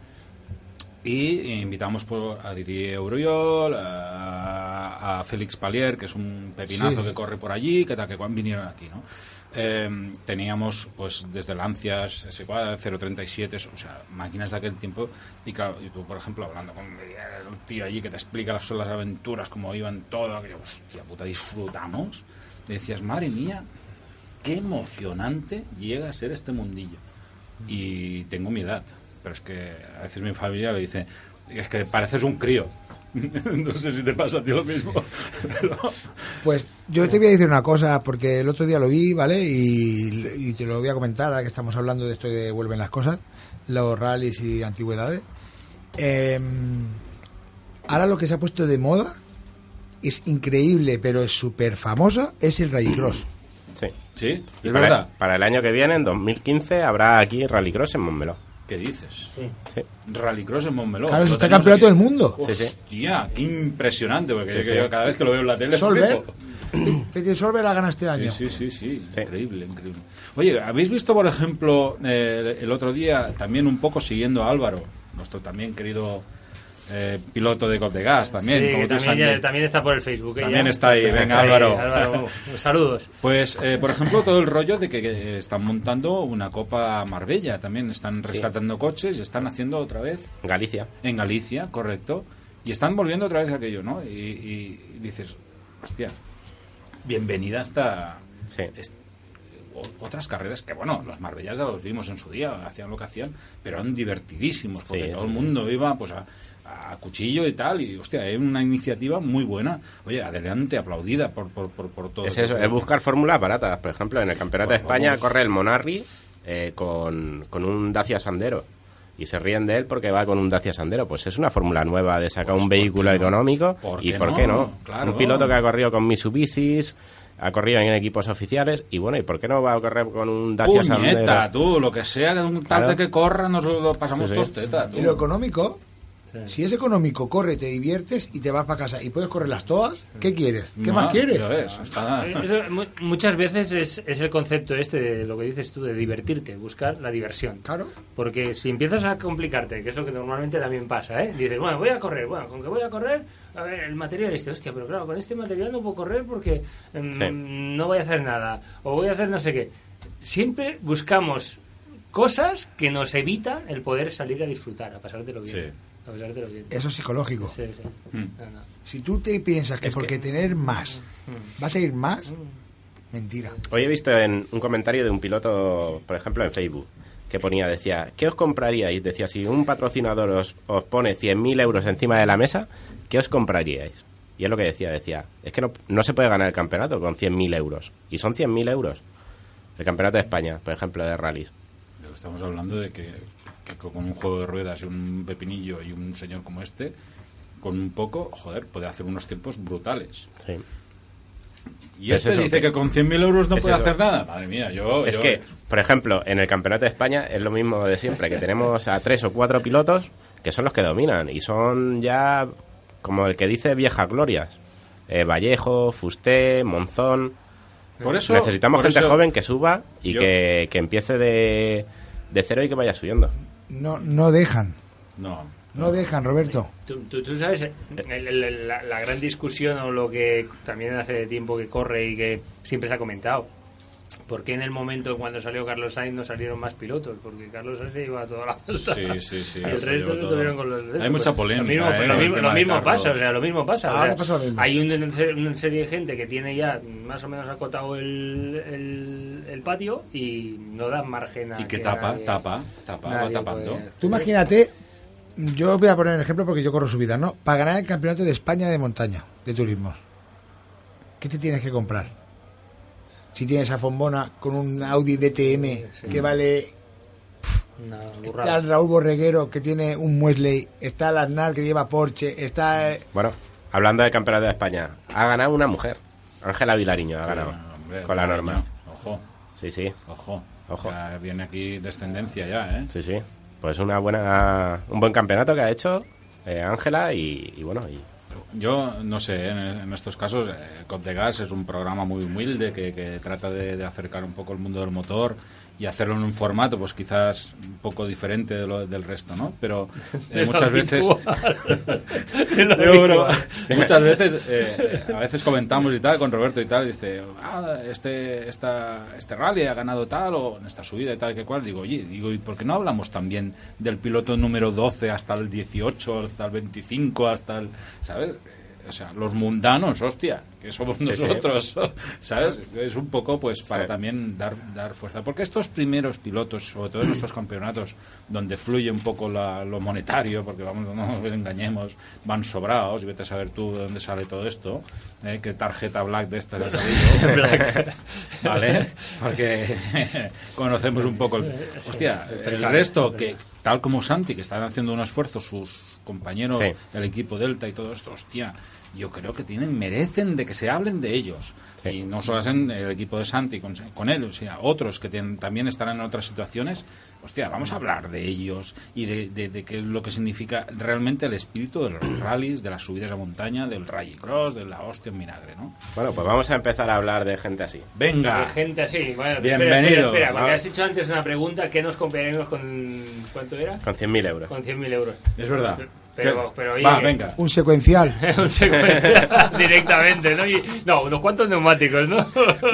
Y invitamos por- a Didier Euriol, a, a Félix Palier, que es un pepinazo Sí. que corre por allí, que que vinieron aquí, ¿no? Eh, teníamos, pues, desde Lancias, S4, 037, o sea, máquinas de aquel tiempo. Y claro, y tú, por ejemplo, hablando con un tío allí que te explica las, las aventuras, cómo iban todo, que yo, hostia puta, disfrutamos. Y decías, madre mía, qué emocionante llega a ser este mundillo. Y tengo mi edad, pero es que a veces mi familia me dice, es que pareces un crío. *laughs* no sé si te pasa a ti lo mismo. pero- Pues yo te voy a decir una cosa, porque el otro día lo vi, ¿vale? Y, y te lo voy a comentar, ahora que estamos hablando de esto de vuelven las cosas, los rallies y antigüedades. Eh, ahora lo que se ha puesto de moda es increíble, pero es súper famoso, es el rallycross. Sí. Sí, es para, verdad. para el año que viene, en 2015, habrá aquí Rallycross en Montmeló. ¿Qué dices? Sí. Rallycross en Montmeló. Claro, eso está campeonato aquí. del mundo. Sí, sí. Hostia, qué impresionante, porque Sí, yo- sí. yo cada vez que lo veo en la tele Solver, *clears throat* Solver la gana este año. Sí, sí, sí, sí, Sí. increíble, increíble. Oye, ¿habéis visto, por ejemplo, eh, el otro día, también un poco siguiendo a Álvaro, nuestro también querido eh, piloto de Cop de Gas, también, sí, como también, ya- también está por el Facebook. ¿eh, También está ahí, venga, Álvaro. Álvaro, *laughs* saludos. Pues, eh, por ejemplo, todo el rollo de que, que están montando una Copa Marbella, también están rescatando coches y están haciendo otra vez Galicia. en Galicia, correcto, y están volviendo otra vez a aquello, ¿no? Y, y dices, hostia, bienvenida hasta Sí. otras carreras que, bueno, los Marbellas ya los vimos en su día, hacían lo que hacían, pero eran divertidísimos, porque Sí, todo sí. el mundo iba pues a, a cuchillo y tal, y hostia, es una iniciativa muy buena. Oye, adelante, aplaudida por, por, por, por todo. Es eso, es buscar fórmulas baratas. Por ejemplo, en el Campeonato de Pues España vamos. corre el Monarri eh, con, con un Dacia Sandero. Y se ríen de él porque va con un Dacia Sandero. Pues es una fórmula nueva de sacar Pues, un ¿por qué vehículo no? económico. ¿Por y qué por no? qué no. Claro. Un piloto que ha corrido con Mitsubishis, ha corrido en equipos oficiales. Y bueno, ¿y por qué no va a correr con un Dacia Puñeta, Sandero? tú, lo que sea, un tarde Claro. que corra, nos lo, lo pasamos Sí, sí. todos teta, tú. Y lo económico, si es económico, corre, te diviertes y te vas para casa y puedes correrlas todas, ¿qué quieres? ¿Qué No, más quieres? ya ves, está- Eso, mu- muchas veces es, es el concepto este de lo que dices tú, de divertirte, buscar la diversión. Claro. Porque si empiezas a complicarte, que es lo que normalmente también pasa, ¿eh? Dices, bueno, voy a correr, bueno, con que voy a correr, a ver, el material este, hostia, pero claro, con este material no puedo correr porque mm, Sí. no voy a hacer nada, o voy a hacer no sé qué. Siempre buscamos cosas que nos evitan el poder salir a disfrutar, a pasártelo bien. Sí. A pasártelo bien. Eso es psicológico. Sí, sí. Mm. No, no. Si tú te piensas que Es porque que- tener más vas a ir más, mentira. Hoy he visto en un comentario de un piloto, por ejemplo, en Facebook, que ponía, decía, ¿qué os compraríais? Decía, si un patrocinador os, os pone 100.000 euros encima de la mesa, ¿qué os compraríais? Y es lo que decía, decía, es que no, no se puede ganar el campeonato con 100.000 euros. Y son 100.000 euros. El campeonato de España, por ejemplo, de rallies. Estamos hablando de que, que con un juego de ruedas y un pepinillo y un señor como este, con un poco, joder, puede hacer unos tiempos brutales. Sí. Y Es este eso, dice que- que con 100.000 euros no es puede eso. hacer nada. Madre mía, yo... Es yo- que, por ejemplo, en el Campeonato de España es lo mismo de siempre, que tenemos a tres o cuatro pilotos que son los que dominan y son ya como el que dice viejas glorias. Eh, Vallejo, Fusté, Monzón, Por eso, Necesitamos por gente eso- joven que suba y Yo- que, que empiece de, de cero y que vaya subiendo. No, no dejan. No. No dejan, Roberto. Tú, tú- tú sabes el- el- el- la, la gran discusión o lo que también hace tiempo que corre y que siempre se ha comentado. ¿Por qué en el momento cuando salió Carlos Sainz no salieron más pilotos? Porque Carlos Sainz se iba a toda la pasta. Sí, sí, sí. El resto se tuvieron con los Hay mucha polémica. Lo mismo, ¿eh? lo el mismo, lo mismo pasa, o sea, lo mismo pasa. o Ahora sea, pasa lo mismo. Hay un- una serie de gente que tiene ya más o menos acotado el, el, el patio y no da margen a Y que que tapa, nadie- tapa, tapa, va tapando. puede- Tú imagínate, yo voy a poner un ejemplo porque yo corro subidas, ¿no? Para ganar el campeonato de España de montaña, de turismos, ¿qué te tienes que comprar? Si tienes a Fombona con un Audi DTM que vale, está el Raúl Borreguero que tiene un Wesley, está el Arnal que lleva Porsche, está... eh, Bueno, hablando del campeonato de España, ha ganado una mujer. Ángela Vilariño ha ganado. Hombre, con la norma. Ojo, Sí, sí, ojo. Ojo. Ya viene aquí descendencia ya, ¿eh? sí, sí. Pues una buena, un buen campeonato que ha hecho eh, Ángela y, y bueno, y Yo no sé, en, en estos casos, eh, Cop de Gas es un programa muy humilde que, que trata de, de acercar un poco el mundo del motor y hacerlo en un formato, pues quizás un poco diferente de lo- del resto, ¿no? Pero *laughs* eh, muchas veces. bueno, *laughs* muchas veces, eh, a veces comentamos y tal con Roberto y tal, dice, ah, este, esta, este rally ha ganado tal, o en esta subida y tal que cual. Digo, oye, digo, ¿y por qué no hablamos también del piloto número 12 hasta el 18, hasta el 25, hasta el. ¿Sabes? Eh, O sea, los mundanos, hostia, que somos sí. nosotros, *laughs* ¿sabes? Es un poco, pues, para también dar, dar fuerza. Porque estos primeros pilotos, sobre todo en estos campeonatos, donde fluye un poco la- lo monetario, porque vamos, no nos engañemos, van sobrados, y vete a saber tú de dónde sale todo esto, ¿eh? qué tarjeta black de estas ha salido, *laughs* *laughs* ¿vale? Porque conocemos un poco el... Hostia, el resto, que tal como Santi, que están haciendo un esfuerzo, sus compañeros Sí. del equipo Delta y todo esto, hostia, yo creo que tienen, merecen de que se hablen de ellos. Sí. Y no solo en el equipo de Santi con, con él, o sea, otros que tienen- también estarán en otras situaciones, hostia, vamos a hablar de ellos y de, de, de qué es lo que significa realmente el espíritu de los *clears throat* rallies, de las subidas a montaña, del rallycross, de la hostia en vinagre, ¿no? bueno, pues vamos a empezar a hablar de gente así. Venga, De gente así. Bueno, Bienvenido. Espera, espera, espera, porque has hecho antes una pregunta. ¿Qué nos compraríamos con. ¿Cuánto era? Con 100.000 euros. Con 100.000 euros. es verdad. Pero- pero, oye, Va, que- venga. Un secuencial. *laughs* Un secuencial *laughs* directamente, ¿no? Y- no, unos cuantos neumáticos, ¿no?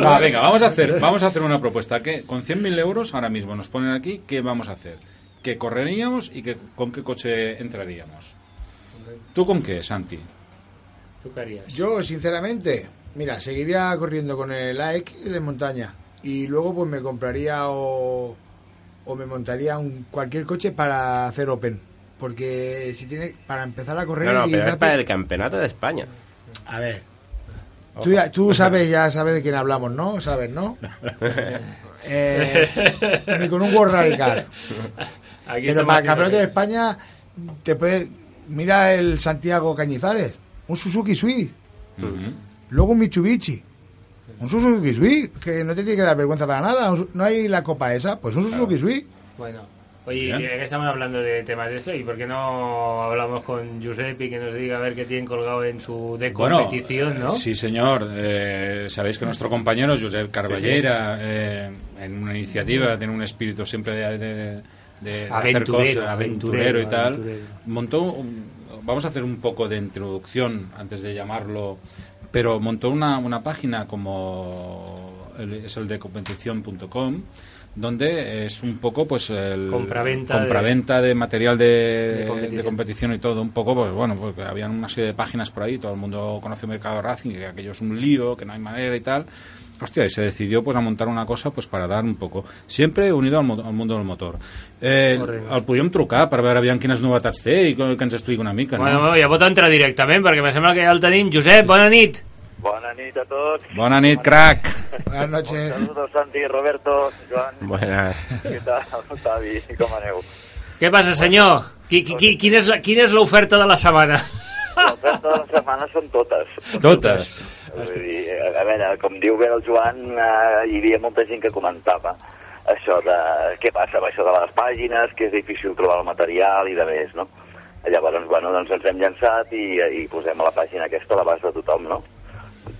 Va, venga, vamos a hacer, vamos a hacer una propuesta que con 100.000 euros ahora mismo nos ponen aquí, ¿qué vamos a hacer? ¿Qué correríamos y qué, con qué coche entraríamos? ¿Tú con qué, Santi? ¿Tú qué harías? Yo, sinceramente, mira, seguiría corriendo con el AX de montaña y luego pues me compraría o, o me montaría un, cualquier coche para hacer Open. Porque si tiene, para empezar a correr... No, no, y pero es para el campeonato de España. A ver. Tú, ya- tú *laughs* sabes, ya sabes de quién hablamos, ¿no? Sabes, ¿no? *laughs* Eh, ni con un World. Aquí Pero para el campeonato de España, te puede, mira el Santiago Cañizares, un Suzuki Swift, luego un Mitsubishi, un Suzuki Swift, que no te tiene que dar vergüenza para nada, no hay la copa esa, pues un Suzuki Swift. Bueno, oye, ya que estamos hablando de temas de esto, ¿y por qué no hablamos con Giuseppe y que nos diga a ver qué tienen colgado en su de competición, Bueno, ¿no? sí, señor. Eh, sabéis que nuestro compañero Josep Carballera, eh, en una iniciativa, tiene un espíritu siempre de, de- de hacer Aventurero, cosas, aventurero, aventurero, y tal. aventurero. Montó, un- vamos a hacer un poco de introducción antes de llamarlo, pero montó una, una página como el- es el de competición.com donde es un poco pues el Compraventa de- compraventa de, material de, de competición. de competición y todo un poco pues bueno porque habían una serie de páginas por ahí todo el mundo conoce Mercado Racing que aquello es un lío que no hay manera y tal hostia y se decidió pues a montar una cosa pues para dar un poco siempre unido al, al mundo del motor eh, Correcte. el podíem trucar per veure aviam quines novetats té i que, ens expliqui una mica Bueno, no? bueno, ja pot entrar directament, perquè me sembla que ja el tenim. Josep, bona nit. Bona nit a tots. bona nit crac Buenas noches. Saludos, Santi, Roberto, Joan. Buenas. Què tal, Xavi? Com aneu? Què passa, senyor? Qui, qui, qui, quina és la- quina és l'oferta de la setmana? L'oferta de la setmana són totes. totes Vull dir, a veure, com diu bé el Joan, eh, hi havia molta gent que comentava això de què passa amb això de les pàgines, que és difícil trobar el material i de més, no? Llavors, bueno, doncs ens hem llançat i, i posem a la pàgina aquesta a l'abast de tothom, no?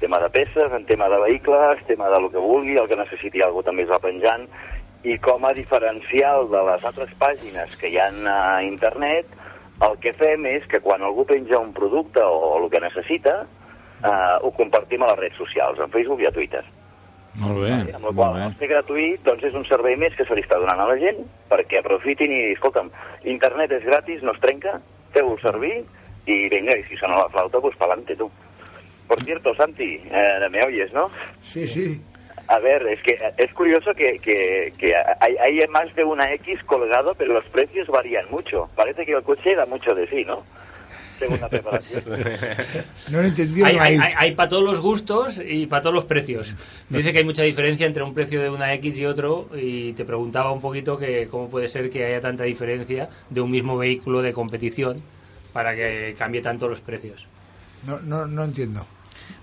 Tema de peces, en tema de vehicles, tema de lo que vulgui, el que necessiti algú també es va penjant, i com a diferencial de les altres pàgines que hi ha a internet, el que fem és que quan algú penja un producte o el que necessita, eh, ho compartim a les redes socials, en Facebook i a Twitter. Molt bé, Amb la qual bé. ser gratuït, doncs és un servei més que se li està donant a la gent perquè aprofitin i, escolta'm, internet és gratis, no es trenca, feu-ho servir i vinga, i si sona la flauta, pues pa'lante, tu. Por cierto, Santi, eh, me oyes, ¿no? Sí, sí. A ver, es que eh, es curioso que, que, que hay, hay más de una X colgado, pero los precios varían mucho. Parece que el coche da mucho de sí, ¿no? Según la preparación. *laughs* No lo he entendido. Hay, no hay, hay- hay- hay para todos los gustos y para todos los precios. Dice que hay mucha diferencia entre un precio de una X y otro y te preguntaba un poquito que cómo puede ser que haya tanta diferencia de un mismo vehículo de competición para que cambie tanto los precios. no, no, no entiendo.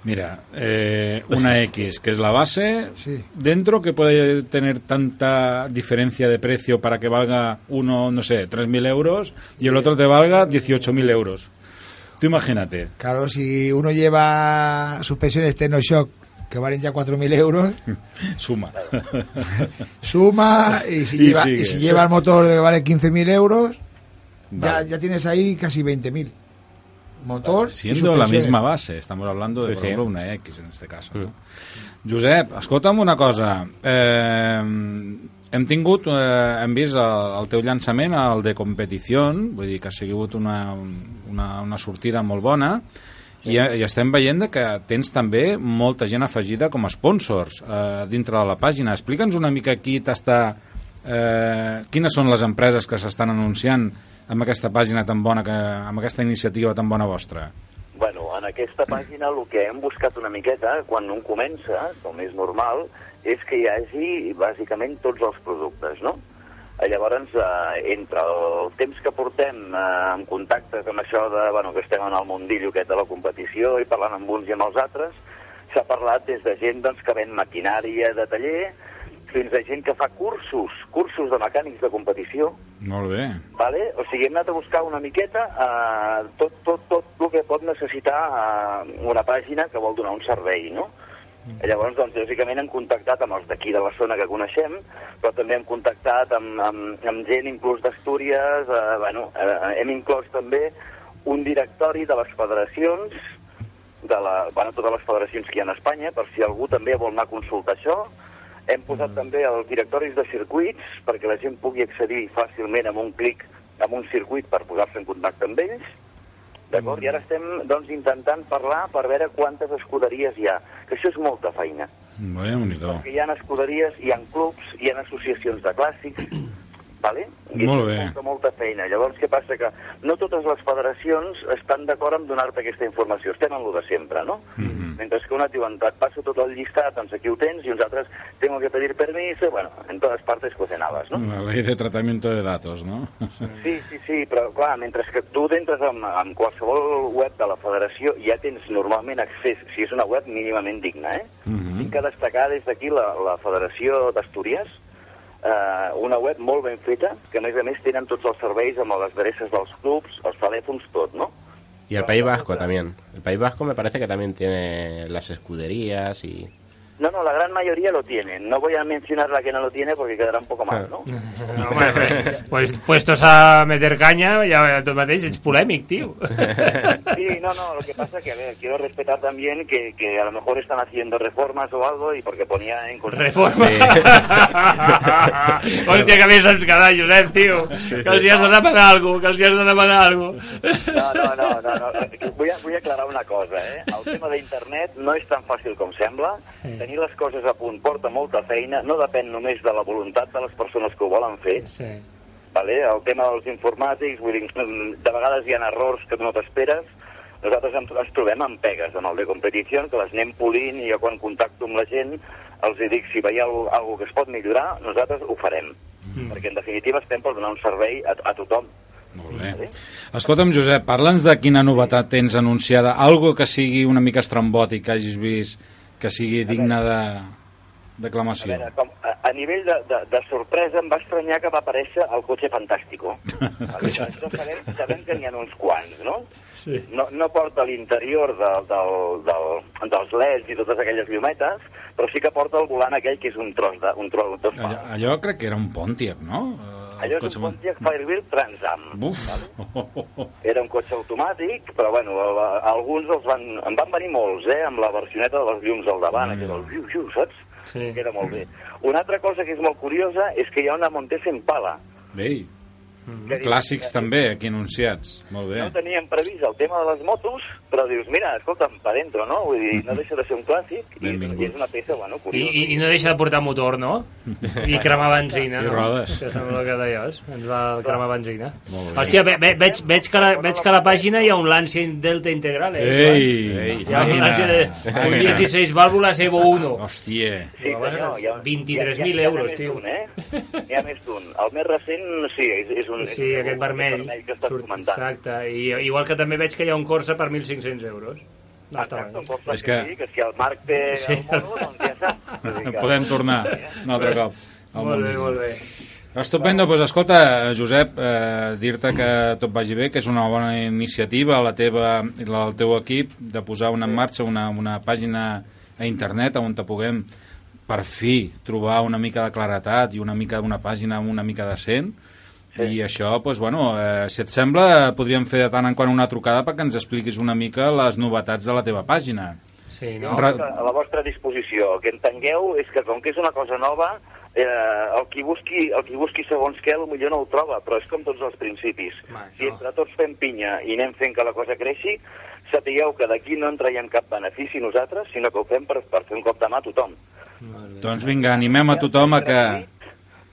Mira, eh, una X, que es la base, Sí. dentro que puede tener tanta diferencia de precio para que valga uno, no sé, 3.000 euros y el otro te valga 18.000 euros. Tú imagínate. Claro, si uno lleva suspensiones Technoshock que valen ya 4.000 euros, *laughs* Suma. *laughs* suma y si, Y lleva, sigue, y si lleva el motor que vale 15.000 euros, ya, ya tienes ahí casi 20.000. Motor Siendo la misma base, estamos hablando de, Sí, por sí. ejemplo, una X en este caso. No? Josep, escolta'm una cosa. Eh, hem tingut, eh, hem vist el, el teu llançament, el de competició, vull dir que ha sigut una, una, una sortida molt bona, i, i estem veient que tens també molta gent afegida com a sponsors eh, dintre de la pàgina. Explica'ns una mica qui t'està... Eh, quines són les empreses que s'estan anunciant amb aquesta pàgina tan bona, que, amb aquesta iniciativa tan bona vostra? Bueno, en aquesta pàgina el que hem buscat una miqueta, quan un comença, com és normal, és que hi hagi bàsicament tots els productes, no? Eh, Llavors, eh, entre el temps que portem eh, en contacte amb això de, bueno, que estem en el mundillo aquest de la competició i parlant amb uns i amb els altres, s'ha parlat des de gent doncs, que ven maquinària de taller fins a gent que fa cursos, cursos de mecànics de competició, Molt bé. Vale? O sigui, hem anat a buscar una miqueta eh, tot, tot, tot el que pot necessitar eh, una pàgina que vol donar un servei, no? Llavors, doncs, lògicament hem contactat amb els d'aquí de la zona que coneixem, però també hem contactat amb, amb, amb gent inclús d'Astúries, eh, bueno, eh, hem inclòs també un directori de les federacions, de la, bueno, totes les federacions que hi ha a Espanya, per si algú també vol anar a consultar això. Hem posat també els directoris de circuits perquè la gent pugui accedir fàcilment amb un clic amb un circuit per posar-se en contacte amb ells. D'acord? I ara estem doncs, intentant parlar per veure quantes escuderies hi ha, que això és molta feina. Bé, Perquè hi ha escuderies, hi ha clubs, hi ha associacions de clàssics, vale? I Molt bé. Molta, molta feina. Llavors, què passa? Que no totes les federacions estan d'acord amb donar-te aquesta informació. Estem en lo de sempre, no? Mhm. Mentre que una et diuen, et passo tot el llistat, doncs aquí ho tens, i uns altres, tengo que pedir permiso, bueno, en totes partes cocinabas, no? La ley de tratamiento de datos, ¿no? *laughs* Sí, sí, sí, però clar, mentre que tu entres en, en qualsevol web de la federació ja tens normalment accés, si és una web mínimament digna, eh? Mhm. Tinc que destacar des d'aquí la, la Federació d'Astúries, eh, una web molt ben feta, que a més a més tenen tots els serveis amb les adreces dels clubs, els telèfons, tot, no? Y el País Vasco también. El País Vasco me parece que también tiene las escuderías y... No, no, la gran mayoría lo tienen. No voy a mencionar la que no lo tiene porque quedará un poco mal, ¿no? No, *laughs* home, pues, pues puestos a meter caña, ya tu mateix ets polèmic, tio. *laughs* Sí, no, no, lo que pasa que, a ver, quiero respetar también que, que a lo mejor están haciendo reformas o algo y porque ponía en... Reforma. Hòstia, *laughs* que bé saps quedar, Josep, tio. Que els hi has de demanar alguna que els hi has de demanar alguna No, no, no, no, no. Vull, vull aclarar una cosa, eh? El tema d'internet no és tan fàcil com sembla. Tenir les coses a punt porta molta feina, no depèn només de la voluntat de les persones que ho volen fer. Sí. Vale? El tema dels informàtics, vull dir, de vegades hi ha errors que no t'esperes. Nosaltres ens, trobem amb pegues amb el de competició, que les anem polint i jo quan contacto amb la gent els dic si veieu alguna cosa que es pot millorar, nosaltres ho farem. Mm. Perquè en definitiva estem per donar un servei a, a tothom. Molt bé. Escolta'm, Josep, parla'ns de quina novetat tens anunciada, algo que sigui una mica estrambòtic que hagis vist, que sigui digne de A declamació. veure, com, a, a nivell de, de, de sorpresa em va estranyar que va aparèixer el cotxe fantàstico. *laughs* Vale? Això sabem, sabem que n'hi ha uns quants, no? Sí. No, no porta l'interior del, del, del, dels LEDs i totes aquelles llumetes, però sí que porta el volant aquell que és un tros de, un tros de Allò, allò crec que era un Pontiac, no? El Allò és un Pontiac Firewheel Trans Am. Buf! *laughs* Era un cotxe automàtic, però bueno, el- alguns els van, en van venir molts, eh, amb la versioneta de les llums al davant, aquell del xiu, xiu, saps? Sí. Que era molt bé. Una altra cosa que és molt curiosa és que hi ha una Montesa Impala. Bé, Que clàssics també aquí anunciats. Molt bé. No teníem previst el tema de les motos, però dius, mira, escolta'm, pa dentro, no? Vull dir, no deixa de ser un clàssic i, Benvingut. i és una peça, bueno, I, curiosa. i, I no deixa de portar motor, no? I cremar benzina, I no? rodes. Que sembla que deies. Ens va cremar benzina. Molt bé. Hòstia, ve, ve, veig, veig, que la, veig que a la pàgina hi ha un Lancia Delta Integral, eh? Ei! Ei, Hi ha un Lancia de un màquina. 16 válvulas Evo 1. Hòstia! Sí, senyor, hi ha- 23.000 hi ha- hi ha euros, més tio. d'un, eh? Hi ha més d'un. El més recent, sí, és, és un... Sí, és aquest un vermell. que estàs Surt- comentant. Exacte. I, igual que també veig que hi ha un Corsa per 1.500 euros. No està Exacte, bé. És que- sí, que si el Marc té Sí. el mono, doncs ja saps. *laughs* Que- Podem tornar un altre cop. Molt bé, molt bé. Estupendo, doncs escolta, Josep, eh, dir-te que tot vagi bé, que és una bona iniciativa la teva, la del teu equip de posar una en marxa una, una pàgina a internet on te puguem per fi trobar una mica de claretat i una mica d'una pàgina una mica decent i això, doncs, bueno, eh, si et sembla podríem fer de tant en quant una trucada perquè ens expliquis una mica les novetats de la teva pàgina Sí, No? Ra- a la vostra disposició. El que entengueu és que com que és una cosa nova, eh, el, qui busqui, el qui busqui segons què potser no ho troba, però és com tots els principis. Va, Si no. entre tots fem pinya i anem fent que la cosa creixi, sapigueu que d'aquí no en traiem cap benefici nosaltres, sinó que ho fem per, per fer un cop de mà a tothom. doncs vinga, animem a tothom a que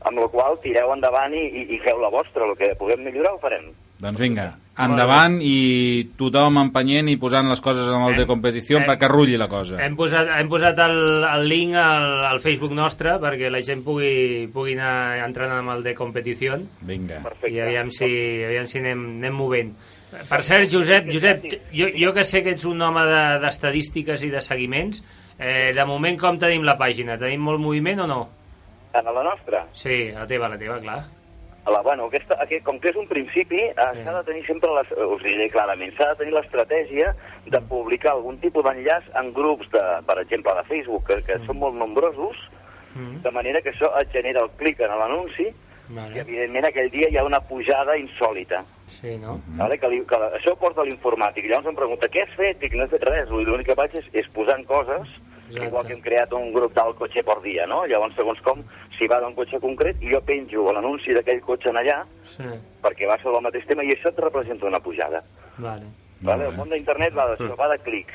Amb la qual tireu endavant i, i, i feu la vostra. El que puguem millorar ho farem. Doncs vinga, endavant i tothom empenyent i posant les coses en el de competició hem- perquè rulli la cosa. Hem posat, hem posat el, el link al, al Facebook nostre perquè la gent pugui, pugui anar entrant amb el de competició Vinga. Perfecte. i aviam si, aviam si anem, anem movent. Per cert, Josep, Josep jo, jo que sé que ets un home de- d'estadístiques i de seguiments, eh, de moment com tenim la pàgina? Tenim molt moviment o no? En la nostra, Sí, la teva, la teva, clar. a la, bueno, aquesta, aquest, com que és un principi, eh, s'ha de tenir sempre, les, us diré clarament, s'ha de tenir l'estratègia de publicar algun tipus d'enllaç en grups, de, per exemple, de Facebook, que, que són molt nombrosos, Mm. de manera que això et genera el clic en l'anunci i, Vale. evidentment, aquell dia hi ha una pujada insòlita. Sí, no? Vale? Que, li, que la, això ho porta l'informàtic. I llavors em pregunta, què has fet? Dic, no he fet res. L'únic que faig és, és posant coses, Exacte. igual que hem creat un grup del cotxe per dia, no? Llavors, segons com, si va d'un cotxe concret, jo penjo l'anunci d'aquell cotxe en allà, Sí, perquè va sobre el mateix tema, i això et representa una pujada. vale. Vale? El món d'internet va d'això, va de clics.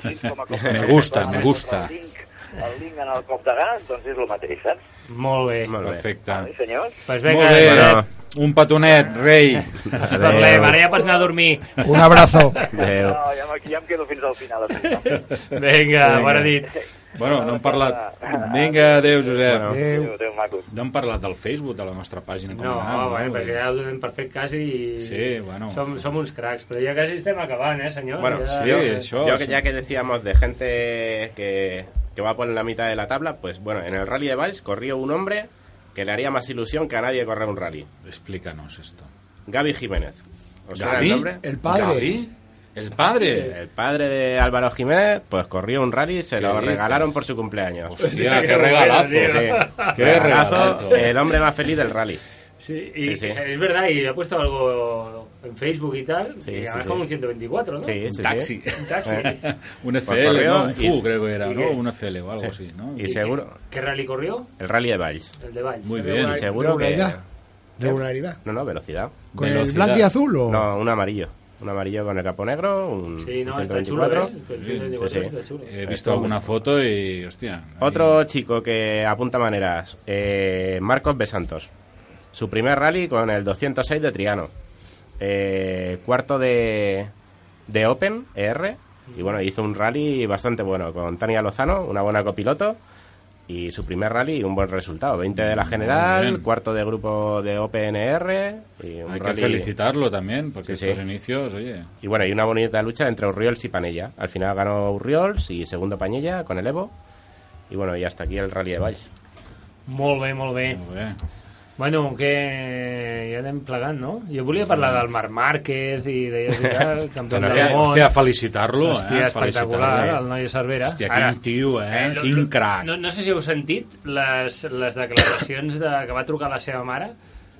Així *laughs* com a cop Me gusta, me gusta. El link, el link en el cop de gas, doncs és el mateix, saps? Molt bé. Molt bé. Perfecte. Vale, senyors? Pues Molt vinga, bé, Bueno. un petonet, rei. ens parlem. Ara ja pots anar a dormir. Un abrazo. Adéu. No, ja, ja em quedo fins al final. escolta. Vinga, bona nit. Bueno, no hem parlat... *laughs* Vinga, adéu, Josep. Bueno. Adéu. Adéu, adéu, macos. No hem parlat del Facebook, de la nostra pàgina. com No, bueno, perquè ja ho donem per fet quasi i Sí, bueno. som, som uns cracs, però ja quasi estem acabant, eh, senyor? Bueno, ja... sí, això... Yo que ya que decíamos de gente que, que va por la mitad de la tabla, pues bueno, en el Rally de Valls corrió un hombre que le haría más ilusión que a nadie correr un rally. Explícanos esto. Gaby Jiménez. ¿Os ¿Gaby? el nombre? El padre. ¿Gaby? ¿El padre? El padre de Álvaro Jiménez, pues corrió un rally y se ¿Qué lo dices? regalaron por su cumpleaños. Hostia, Qué regalazo. Sí, Qué regalazo. El hombre más feliz del rally. Sí, y Sí, sí. es verdad, y ha puesto algo en Facebook y tal, Sí, y además sí. como un 124, ¿no? Sí, Un taxi. Un taxi. *laughs* un Pues FL, ¿no? Un y- FU, creo que era, ¿y ¿no? Un FL o algo Sí. así, ¿no? Y seguro, ¿Qué rally corrió? el rally de Valls. El de Valls. Muy El bien. Y seguro que... Regularidad. Regularidad. No, no, velocidad. Con el Velocidad. blanco y azul o. No, un amarillo. Un amarillo con el capo negro, un Sí, no, está chulo, 124. ¿eh? El 124 Sí, sí. está chulo. He visto alguna foto y, hostia... ahí- Otro chico que apunta maneras, eh, Marcos Besantos. Su primer rally con el 206 de Triano. Eh, cuarto de, de Open, ER. Y bueno, hizo un rally bastante bueno con Tania Lozano, una buena copiloto. Y su primer rally y un buen resultado. 20 de la general, cuarto de grupo de. Y un Hay que felicitarlo también, porque Sí, estos sí. inicios, oye... Y bueno, y una bonita lucha entre Urriols y Panella. Al final ganó Urriols y segundo Pañella con el Evo. Y bueno, y hasta aquí el rally de Valls. Molt bé, molt bé. Molt bé. Bueno, que ja anem plegant, no? Jo volia parlar del Marc Márquez i de Jessica, *laughs* campió del Hòstia, món. hòstia, felicitar-lo, Hòstia, eh? espectacular, Felicitar-lo. el noi de Cervera. Hòstia, quin tio, eh? lo- Quin crac. No, no sé si heu sentit les, les declaracions de, que va trucar la seva mare.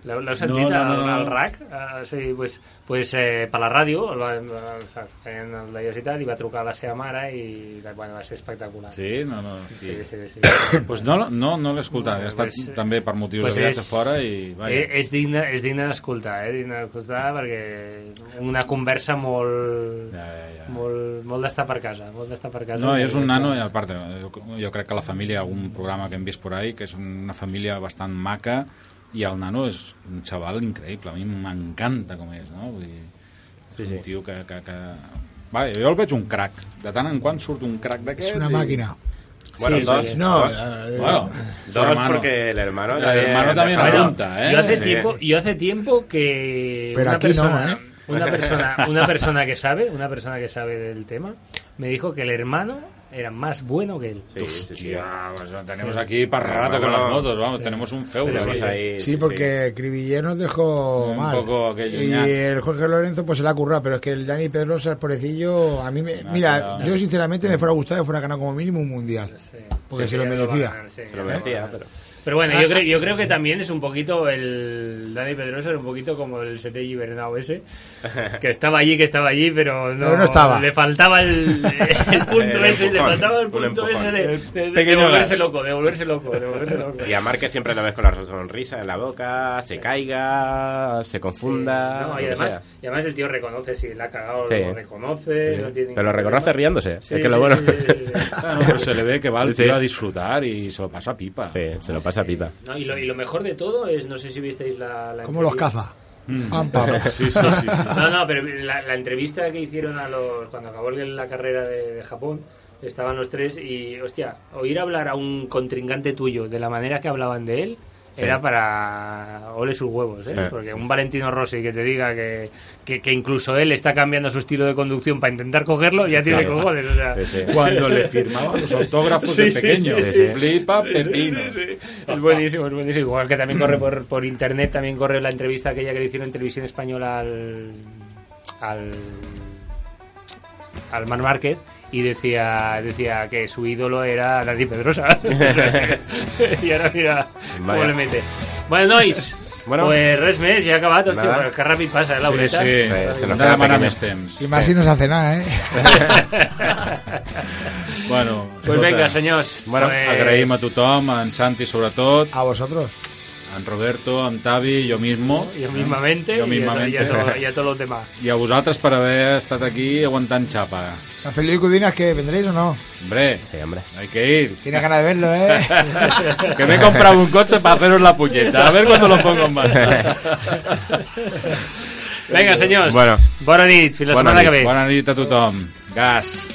L'heu sentit No, no, al, no, no. al RAC? Uh, sí, pues, pues, eh, per la ràdio, el, va- el, feien el de Jessica, i va trucar a la seva mare i bueno, va ser espectacular. Sí, no, no, sí, hosti. sí, sí. *coughs* Pues no, no, no l'he escoltat, he estat Pues, també per motius pues de viatge és- fora i... Vaja. Eh, és digne, és digne d'escoltar, eh? digne d'escoltar perquè una conversa molt, Ja, ja, ja. molt, molt d'estar per casa, molt d'estar per casa. No, i és un nano, i a part, jo, jo crec que la família, algun programa que hem vist por ahí, que és una família bastant maca, i el nano és un xaval increïble, a mi m'encanta com és, no? Vull dir, és un tio que... que, que... Va, jo el veig un crac. De tant en quant surt un crac d'aquests. Es una i- máquina. Bueno, Sí, dos. sí. No, dos. eh, Bueno, su Dos hermano. porque el hermano... El hermano también Bueno, apunta, ¿eh? Yo hace, Sí. tiempo, yo hace tiempo que Pero una aquí no, persona, ¿eh? una persona, una persona que sabe, una persona que sabe del tema, me dijo que el hermano era más bueno que él. Sí, sí, sí. Hostia, pues tenemos aquí para rato con las motos, vamos, tenemos un feudo. Sí. ahí, Sí, porque Cribillé nos dejó Un mal. poco aquello, y el Jorge Lorenzo pues se la ha currado, pero es que el Dani Pedrosa, el pobrecillo, a mí me... No, mira, yo sinceramente me fuera gustado que fuera ganado como mínimo un mundial. Porque Sí, se lo merecía. Se ya lo merecía, pero... Pero bueno, yo creo, yo creo que *laughs* también es un poquito el Dani Pedrosa era un poquito como el Setegi Bernau ese, que estaba allí, que estaba allí, pero no, Pero no estaba. le faltaba el, el *laughs* punto El ese, le empujón, faltaba el un punto ese de, de- de- de volverse loco, de volverse loco, de volverse loco. Y a Márquez siempre lo ves con la sonrisa en la boca, se caiga, se confunda, No, lo y además, y además el tío reconoce si la ha cagado, Sí. lo reconoce, Sí. no tiene Pero lo reconoce problema. riéndose, Sí, es que sí, lo bueno. sí, sí, sí, sí. *laughs* Ah, no, pero se le ve que va el Sí. tío a disfrutar y se lo pasa pipa. Sí, se lo pasa pipa. No, y, lo, y lo mejor de todo es, no sé si visteis la, la Como los entrevista- caza. Mm. Pam, pam. *laughs* Sí, sí, sí, sí. No, no, pero la, la entrevista que hicieron a los cuando acabó el- la carrera de, de Japón, estaban los tres y, hostia, oír hablar a un contrincante tuyo de la manera que hablaban de él Sí. era para ole sus huevos, ¿eh? Sí, Porque un Valentino Rossi que te diga que, que, que incluso él está cambiando su estilo de conducción para intentar cogerlo, ya tiene cojones, o sea... Sí, sí. Cuando le firmaba los autógrafos Sí, de sí, pequeño. sí, sí. Flipa pepino. Es buenísimo, es buenísimo. Igual que también corre por, por internet, también corre la entrevista aquella que le hicieron en televisión española al. al. al Mar Márquez y decía decía que su ídolo era Dani Pedrosa. *laughs* *laughs* y ahora mira cómo Vaya. le mete. Bueno, nois, Bueno. pues res més, ja ha acabat, hòstia, Nada. pues que ràpid passa, eh, Sí, sí. Se- nos queda pequeño. més temps. Y más si no se hace nada, ¿eh? *laughs* Bueno, Pues venga, senyors. Bueno, pues, agraïm a tothom, a en Santi sobretot, A vosotros. A en Roberto, a en Tavi, jo mismo. Yo mismamente, Jo y a- mismamente. y a todo- y a todos los demás. I a vosaltres per haver estat aquí aguantant xapa. San Felipe Cudinas, que vendréis o no? Hombre, Sí, hombre. hay que ir. Tienes ganas de verlo, ¿eh? *laughs* Que me he comprado un coche para haceros la puñeta. A ver cuándo lo pongo en marcha. Vinga, senyors. Bueno. Bona nit. Fins la Bona setmana nit. que ve. Bona nit a tothom. Gas.